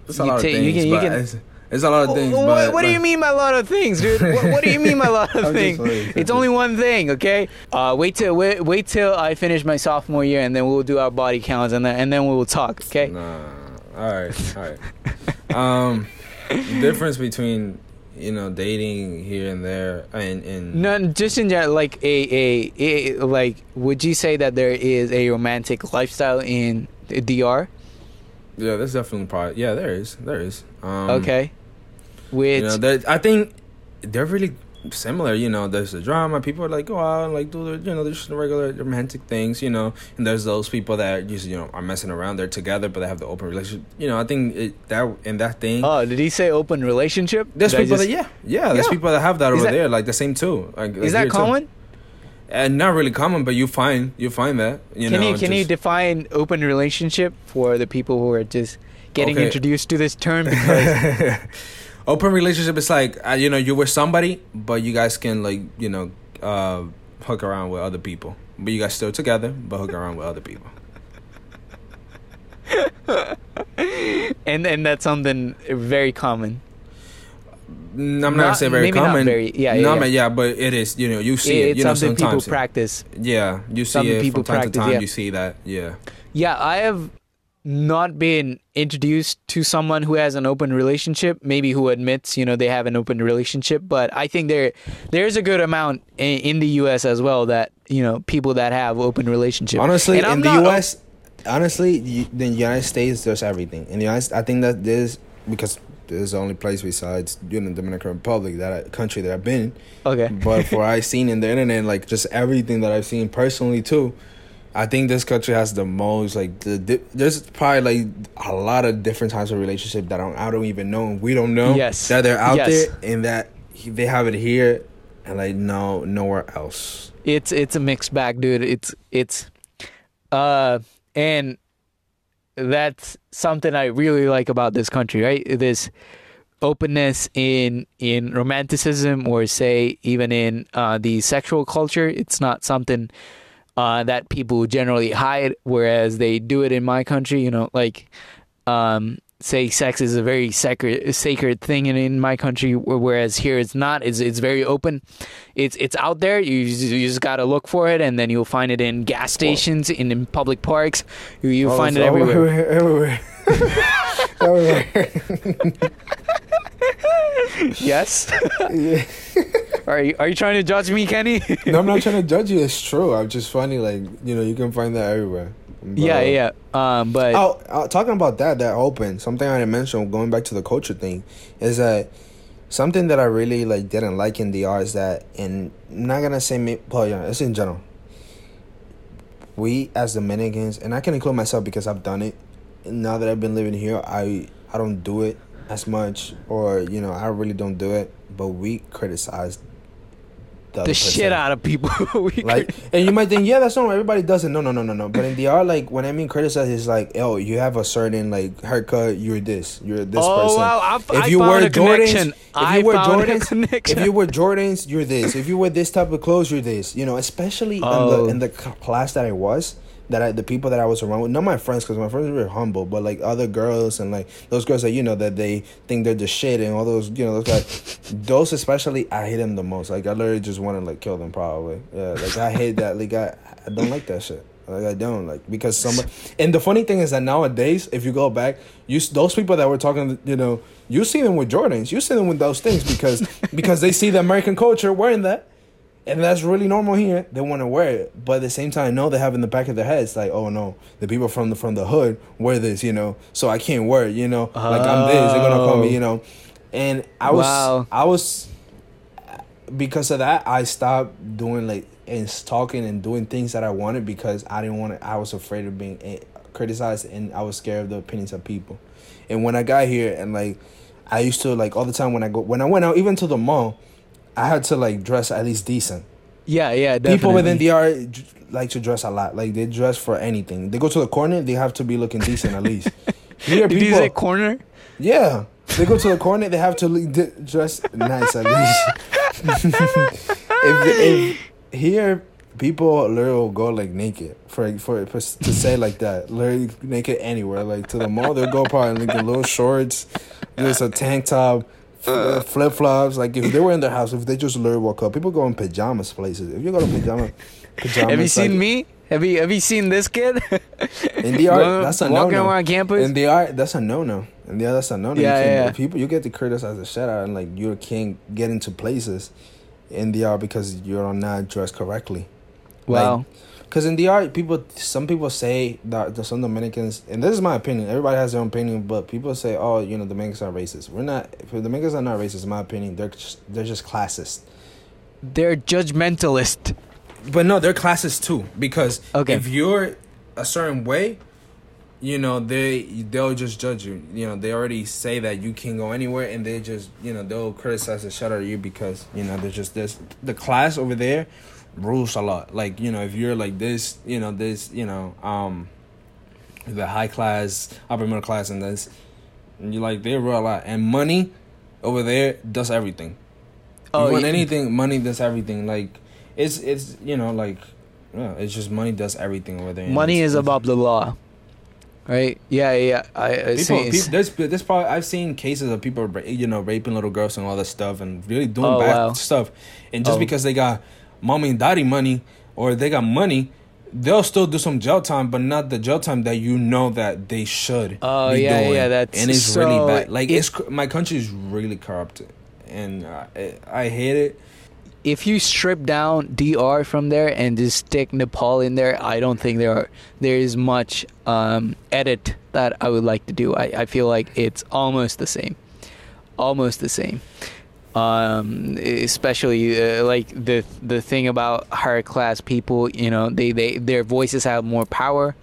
it's a You lot of you things. can- you but can- it's, it's a lot of things. what but, what do you mean by a lot of things, dude? what, what do you mean by a lot of things? It's only one thing, okay? Uh, wait till wait, wait till I finish my sophomore year, and then we'll do our body counts, and then and then we will talk, okay? Nah. All right. All right. um, the difference between you know dating here and there and and No, just in general, like a, a, a like, would you say that there is a romantic lifestyle in DR? yeah, there's definitely probably yeah there is there is. Um, okay. which You know, they're- I think they're really similar. You know, there's the drama. People are like oh, go out and like do the you know there's just regular romantic things. You know, and there's those people that just you know are messing around. They're together, but they have the open relationship. You know, I think it, that and that thing. oh, did he say open relationship? there's Did people just- that yeah yeah there's Yeah. people that have that Is over that- there like the same too. Like, like Is that here, too. common? And not really common, but you find you find that. You can know, you can you define open relationship for the people who are just getting Okay. introduced to this term? Because open relationship is like uh, you know you're with somebody but you guys can like you know uh hook around with other people but you guys still together but hook around with other people and and that's something very common. Mm, i'm not, Not- gonna say very not common very- yeah, yeah, but yeah. yeah but it is you know you see it's it you know something people practice. yeah you see something it people from time practice, to time yeah. you see that yeah Yeah, I have not being introduced to someone who has an open relationship, maybe who admits, you know, they have an open relationship, but I think there there's a good amount in, in the US as well that, you know, people that have open relationships. honestly in the us honestly you, the united states there's everything in the united i think that there's because there's the only place besides you know dominican republic that I, country that i've been Okay. but for I've seen in the internet, like just everything that I've seen personally too, I think this country has the most like the di- there's probably like a lot of different types of relationship that I don't, I don't even know we don't know Yes. that they're out Yes. there and that he- they have it here and like no nowhere else. It's it's a mixed bag, dude. It's it's uh and that's something I really like about this country, right? This openness in in romanticism or say even in uh the sexual culture. It's not something uh that people generally hide whereas they do it in my country, you know, like um say sex is a very sacred sacred thing in, in my country whereas here it's not. It's it's very open. It's it's out there. You, just- you just got to look for it and then you'll find it in gas stations in, in public parks. You you'll Oh, find it it's everywhere. Everywhere. everywhere. yes yeah. are you are you trying to judge me Kenny No, I'm not trying to judge you. It's true. I'm just funny. Like you know, you can find that everywhere. But, yeah yeah um but Oh, uh, talking about that, that open. Something I didn't mention, going back to the culture thing, is that something that I really like didn't like in DR is that, and I'm not gonna say me, well, yeah, it's in general. We as Dominicans, and I can include myself because I've done it. Now that I've been living here, I I don't do it as much, or you know, I really don't do it. But we criticize the, the shit out of people. Like and you might think yeah that's normal. Everybody does it. No no no no no. But in DR like when I mean criticize it's like oh you have a certain like haircut you're this you're this oh person. wow I, if I you wear Jordans if I you wear Jordans if you wear Jordans you're this. If you wear this type of clothes you're this you know especially in Oh. the in the class that I was that I, the people that I was around with, not my friends, because my friends were humble, but like other girls and like those girls that you know that they think they're the shit and all those you know those guys, those especially I hate them the most. Like I literally just want to like kill them probably. Yeah, like I hate that. Like I, I don't like that shit. Like I don't like because some. And the funny thing is that nowadays, if you go back, you those people that were talking, you know, you see them with Jordans, you see them with those things because because they see the American culture wearing that and that's really normal here. They want to wear it, but at the same time, no, they have in the back of their heads like, oh no, the people from the from the hood wear this, you know, so I can't wear it, you know, like I'm this, they're gonna call Oh. me, you know, and I was, Wow. I was, because of that, I stopped doing like and talking and doing things that I wanted because I didn't want to. I was afraid of being eh, criticized, and I was scared of the opinions of people. And when I got here, and like, I used to like all the time when I go when I went out, even to the mall. I had to like dress at least decent. yeah yeah definitely. People within DR j- like to dress a lot. Like they dress for anything. They go to the corner, they have to be looking decent at least. Here, did you people, say corner yeah, they go to the corner, they have to dress nice at least. if, if here, people literally go like naked for for, to say like that, literally naked anywhere. Like to the mall, they'll go probably like in little shorts, just a tank top. Flip uh. flops, like if they were in their house, if they just literally woke up, people go in pajamas places. If you go to pajama, pajamas, have you seen like, me have you have you seen this kid in DR? That's a no no. around campus In DR, that's a no no. And the that's a no no. Yeah, you yeah, yeah. People, you get to criticize the shit out, and like you can't get into places in DR because you're not dressed correctly. wow Because in DR, people, some people say that the some Dominicans, and this is my opinion. Everybody has their own opinion, but people say, "Oh, you know, Dominicans are racist." We're not. Dominicans are not racist, in my opinion, they're just, they're just classist. They're judgmentalist. But no, they're classist too. Because Okay. if you're a certain way, you know they they'll just judge you. You know they already say that you can't go anywhere, and they just you know they'll criticize the shit out of you because you know there's just this the class over there rules a lot. Like you know if you're like this, you know this, you know um the high class, upper middle class, and this, you like they rule a lot. And money over there does everything. Oh, you want y- anything, money does everything. Like it's it's you know like yeah, it's just money does everything over there. Money is above the law. Right? Yeah, yeah. I, I People, see. people, there's there's probably I've seen cases of people you know raping little girls and all this stuff and really doing Oh, bad wow. stuff, and just Oh. because they got mommy and daddy money or they got money, they'll still do some jail time, but not the jail time that you know that they should. Oh, yeah, doing. yeah, that's- and it's so really bad. Like it- it's my country is really corrupted, and I, I hate it. if you strip down DR from there and just stick Nepal in there, I don't think there are there is much um, edit that I would like to do. I, I feel like it's almost the same, almost the same. Um, especially uh, like the the thing about higher class people, you know, they, they their voices have more power,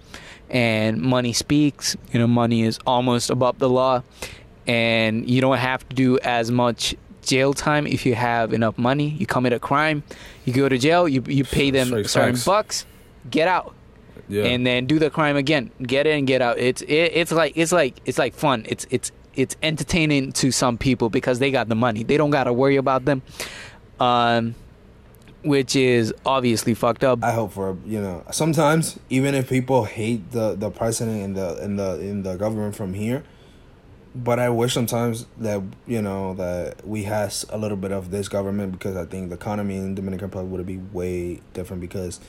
and money speaks. You know, money is almost above the law, and you don't have to do as much jail time if you have enough money. You commit a crime, you go to jail, you you pay them Straight certain facts. bucks, get out, Yeah, and then do the crime again, get in, get out. It's it, it's like it's like it's like fun. It's it's it's entertaining to some people because they got the money. They don't got to worry about them. Um which is obviously fucked up. I hope for you know sometimes even if people hate the the president and the and the in the government from here, but I wish sometimes that you know that we has a little bit of this government because I think the economy in Dominican Republic would be way different because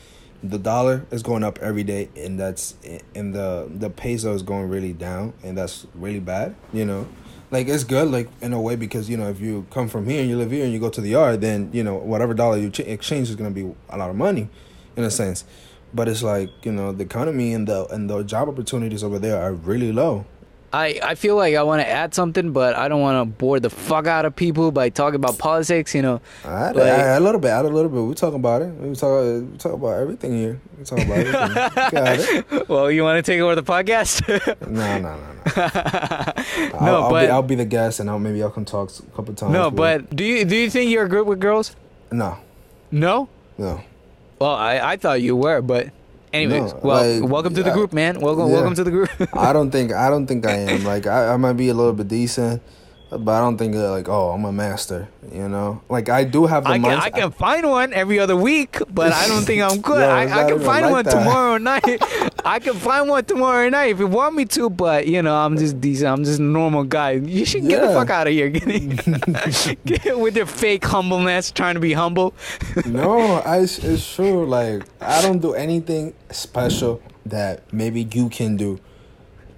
the dollar is going up every day and that's and the the peso is going really down and that's really bad you know? Like it's good like in a way because you know if you come from here and you live here and you go to the yard then you know whatever dollar you ch- exchange is going to be a lot of money in a sense. But it's like you know the economy and the and the job opportunities over there are really low I, I feel like I want to add something, but I don't want to bore the fuck out of people by talking about politics. You know, I, Like- I, a little bit, add a little bit. We're talking about it. We talk, we talk about everything here. We talk about everything. Got it. well, you want to take over the podcast? No, no, no, no. No, I'll, I'll but- be, I'll be the guest, and I'll maybe I'll come talk a couple times. no, but do you do you think you're good with girls? no, No. no. Well, I, I thought you were, but anyways, No, well, like, welcome to the group, man. Welcome, Yeah. welcome to the group. I don't think I don't think I am. Like I, I might be a little bit decent, but I don't think uh, like oh I'm a master. You know, like I do have the I can mindset. I can find one every other week, but I don't think I'm good. Yo, I, I can find like one that. tomorrow night. I can find one tomorrow night if you want me to, but you know I'm just decent. I'm just a normal guy. You should get the fuck out of here. Get, with your fake humbleness, trying to be humble. no, I, it's true. Like I don't do anything special that maybe you can do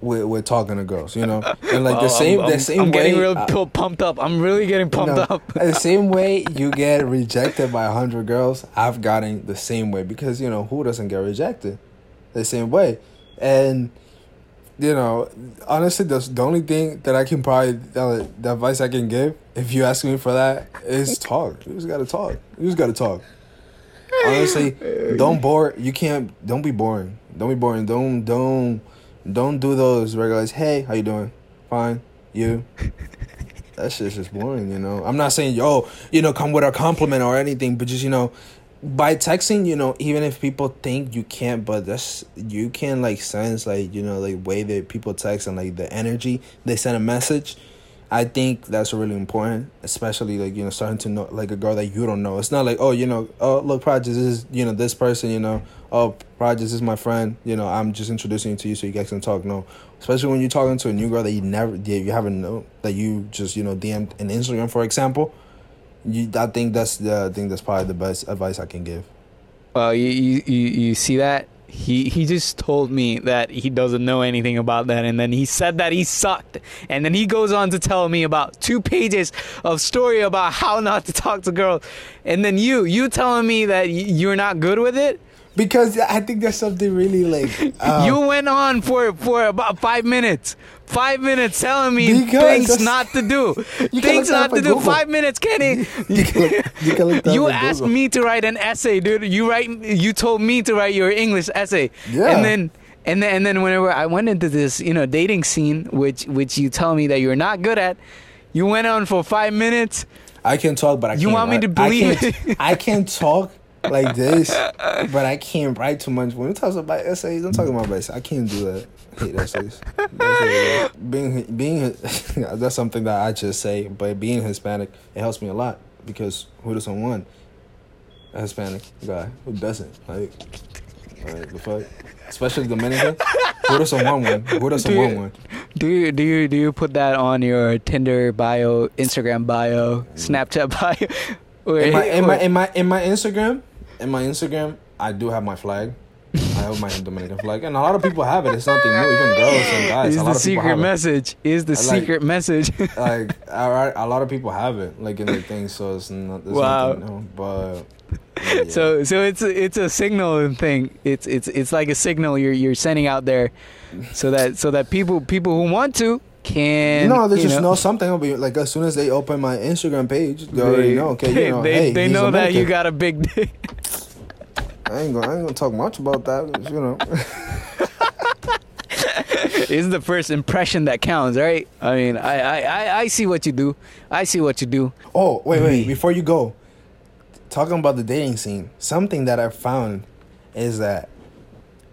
with with talking to girls. You know, and like the Wow, same I'm, the I'm- same I'm getting real uh, pumped up. I'm really getting pumped No, up. the same way you get rejected by a hundred girls, I've gotten the same way because you know who doesn't get rejected, the same way, and you know honestly, the the only thing that I can probably uh, the advice I can give if you ask me for that is talk. You just gotta talk. You just gotta talk. Honestly, don't bore. You can't. Don't be boring. Don't be boring. Don't don't don't do those regulars. Hey, how you doing? Fine. You that shit's just boring, you know. I'm not saying yo, you know, come with a compliment or anything, but just you know, by texting, you know, even if people think you can't, but that's you can like sense like you know like way that people text and like the energy they send a message. I think that's really important, especially like you know starting to know like a girl that you don't know. It's not like oh you know oh look Project this is you know this person you know oh Project this is my friend you know I'm just introducing you to you so you guys can talk. No, especially when you're talking to a new girl that you never that you haven't know that you just you know DM'd in Instagram for example. You, I think that's the I think that's probably the best advice I can give. Well, you, you you see that he he just told me that he doesn't know anything about that, and then he said that he sucked, and then he goes on to tell me about two pages of story about how not to talk to girls, and then you you telling me that you're not good with it. Because I think there's something really like um, you went on for for about five minutes. Five minutes telling me things not to do. You Things not to do. Google. Five minutes, Kenny. You can look- you can look You asked Google. me to write an essay, dude. You write. You told me to write your English essay. Yeah. And then. And then, and then whenever I went into this, you know, dating scene, which which you tell me that you're not good at, you went on for five minutes. I can talk, but I You can't You want me to believe I can't, I can talk like this, but I can't write too much. When we talk about essays, I'm talking about essays. I can't do that. I hate essays. That's what it is. being being that's something that I just say, but being Hispanic it helps me a lot because who doesn't want a Hispanic guy? Who doesn't? Like, like the fuck. Especially Dominican. Who doesn't want one? Who doesn't Dude. want one? Do you do you do you put that on your Tinder bio, Instagram bio, mm. Snapchat bio? Or- in my in my in my in my Instagram, in my Instagram, I do have my flag. I have my Dominican flag, and a lot of people have it. It's nothing new, even girls and guys. is the lot of people secret message? Is the like- secret message? Like, a lot of people have it, like in their thing. So it's not. It's Wow. Nothing new, but. yeah. So so it's a, it's a signal thing. It's it's it's like a signal you're you're sending out there, so that so that people people who want to can no, they you just know, know something. will be like as soon as they open my Instagram page, they already know. Okay, you know, they hey, they know that you got a big dick. I ain't gonna, I ain't gonna talk much about that. You know, It's the first impression that counts, right? I mean, I, I, I, I see what you do. I see what you do. Oh, wait, wait. Mm-hmm. Before you go, talking about the dating scene, something that I found is that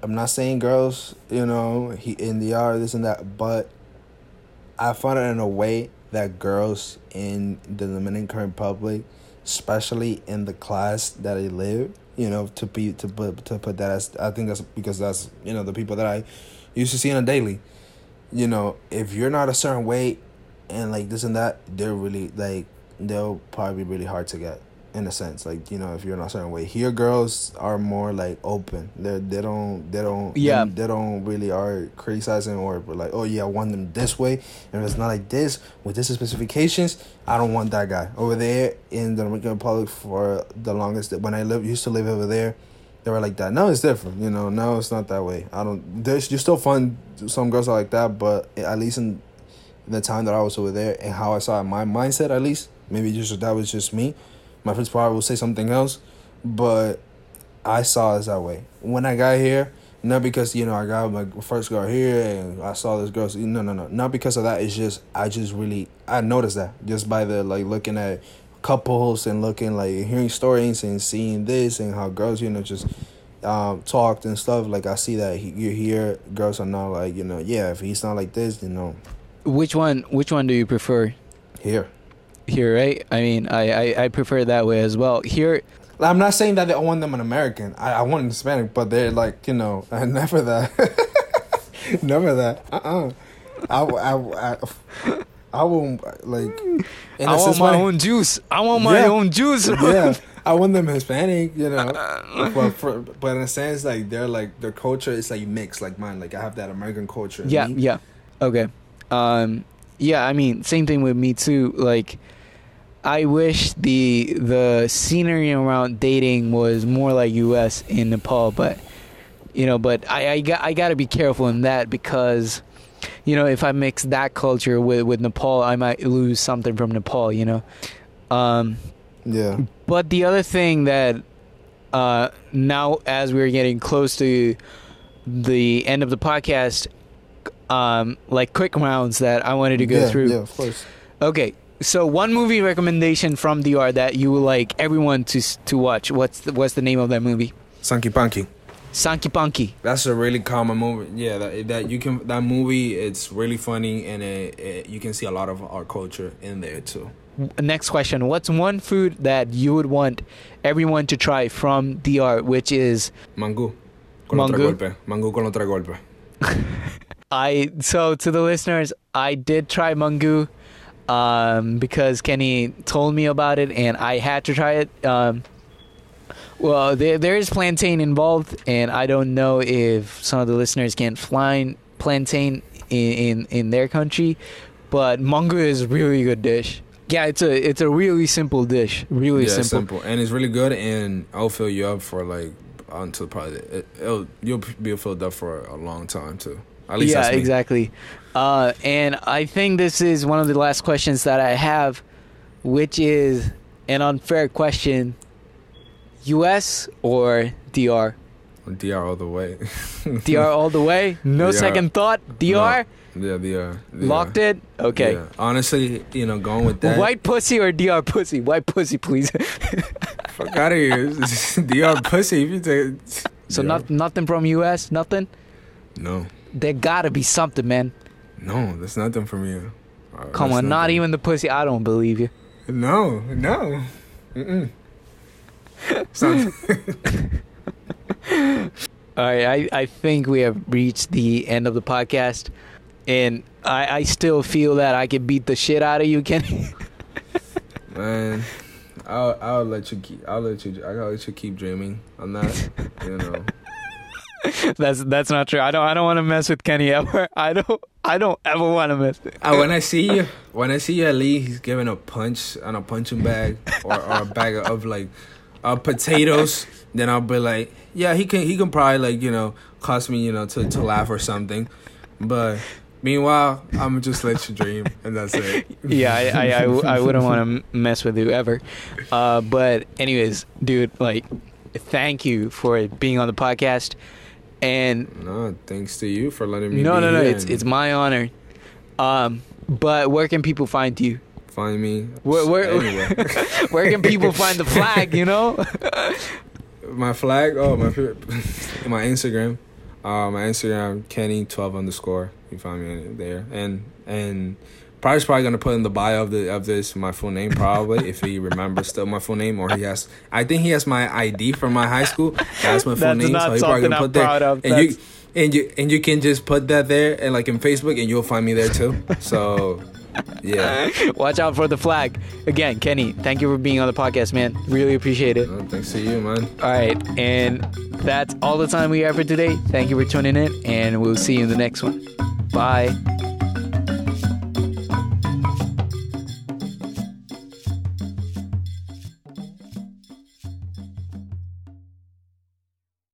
I'm not saying girls, you know, he in the yard, this and that, but I found it in a way that girls in the Dominican Republic, especially in the class that I live, you know, to be to put to put that as I think that's because that's you know the people that I used to see on a daily. You know, if you're not a certain weight and like this and that, they're really like they'll probably be really hard to get in a sense. Like you know, if you're in a certain way here girls are more like open. They they don't they don't Yeah. they, they don't really are criticizing or like oh yeah I want them this way and if it's not like this with this specifications I don't want that guy over there in the Dominican Republic for the longest when I live used to live over there. They were like that. Now it's different, you know. Now it's not that way. I don't. There's you still find some girls are like that, but at least in the time that I was over there and how I saw it, my mindset at least maybe just that was just me. My friends probably will say something else, but I saw it that way. When I got here, not because you know I got my first girl here and I saw this girl. No, no, no, not because of that. It's just I just really I noticed that just by the like looking at couples and looking like hearing stories and seeing this and how girls you know just um talked and stuff. Like I see that you hear girls are not like you know yeah if he's not like this you know Which one? Which one do you prefer? here. Here, right? I mean, I, I, I prefer that way as well. Here, I'm not saying that I want them an American. I, I want an Hispanic, but they're like, you know, never that. never that. Uh uh I, I, I, I won't, like. in I a want sense, my own juice. I want my Yeah. own juice. yeah, I want them Hispanic, you know. but, for, but in a sense, like, they're like, their culture is like mixed, like mine. Like, I have that American culture. yeah, me. yeah. Okay. Um, yeah, I mean, same thing with me too. Like, I wish the the scenery around dating was more like U.S. in Nepal, but you know, but I I got I got to be careful in that because you know if I mix that culture with with Nepal, I might lose something from Nepal. You know. Um, Yeah. but the other thing that uh, now, as we're getting close to the end of the podcast, um, like quick rounds that I wanted to go yeah, through. Yeah, of course. Okay, so one movie recommendation from DR that you would like everyone to to watch. What's the, what's the name of that movie? Sanky Panky. Sanky Panky. That's a really common movie. Yeah, that, that you can that movie. It's really funny, and it, it, you can see a lot of our culture in there too. Next question: What's one food that you would want everyone to try from DR? Which is Mangú. Con Mangú? golpes. Con los tres golpes. I so to the listeners, I did try mangú um, because Kenny told me about it and I had to try it. Um, well, there there is plantain involved, and I don't know if some of the listeners can't find plantain in, in in their country, but mangú is a really good dish. Yeah, it's a it's a really simple dish, really yeah, simple. simple. and it's really good, and I'll fill you up for like until probably it, it'll you'll be filled up for a long time too. At least yeah, exactly. Uh, and I think this is one of the last questions that I have, which is an unfair question: U.S. or DR? DR all the way. DR all the way. No DR. second thought. DR yeah, DR. locked it. Okay. Yeah. Honestly, you know, going with that. White pussy or DR pussy? White pussy, please. Fuck out of here. DR pussy. If you take. so DR. not nothing from U.S. Nothing. No. There gotta be something, man. No, that's nothing from you. Uh, Come on, not even the pussy. I don't believe you. No, no. Mm-mm. Not- All right, I, I think we have reached the end of the podcast, and I, I still feel that I can beat the shit out of you, Kenny. Man, I'll I'll let you keep I'll let you I'll let you keep dreaming on that. You know. that's that's not true. I don't I don't want to mess with Kenny ever. I don't I don't ever want to mess. With Uh, when I see you, when I see you at Lee, he's giving a punch on a punching bag or, or a bag of like uh, potatoes. Then I'll be like, yeah, he can he can probably like you know cause me you know to, to laugh or something. But meanwhile, I'm just let you dream, and that's it. yeah, I I, I, I wouldn't want to mess with you ever. Uh, but anyways, dude, like, thank you for being on the podcast, and No, thanks to you for letting me. no be no no, it's it's my honor. Um, but where can people find you? find me. Where where, anywhere. where can people find the flag? You know. my flag. Oh, my my Instagram. Uh, my Instagram Kenny twelve underscore. You find me there, and and probably probably gonna put in the bio of the of this my full name probably if he remembers still my full name or he has. I think he has my ID from my high school. That's my full That's name, not so he probably something gonna I'm put there. proud of. And you and you and you can just put that there and like in Facebook and you'll find me there too. So yeah. Watch out for the flag. Again, Kenny, thank you for being on the podcast, man. Really appreciate it. No, thanks to you, man. All right, and that's all the time we have for today. Thank you for tuning in, and we'll see you in the next one. Bye.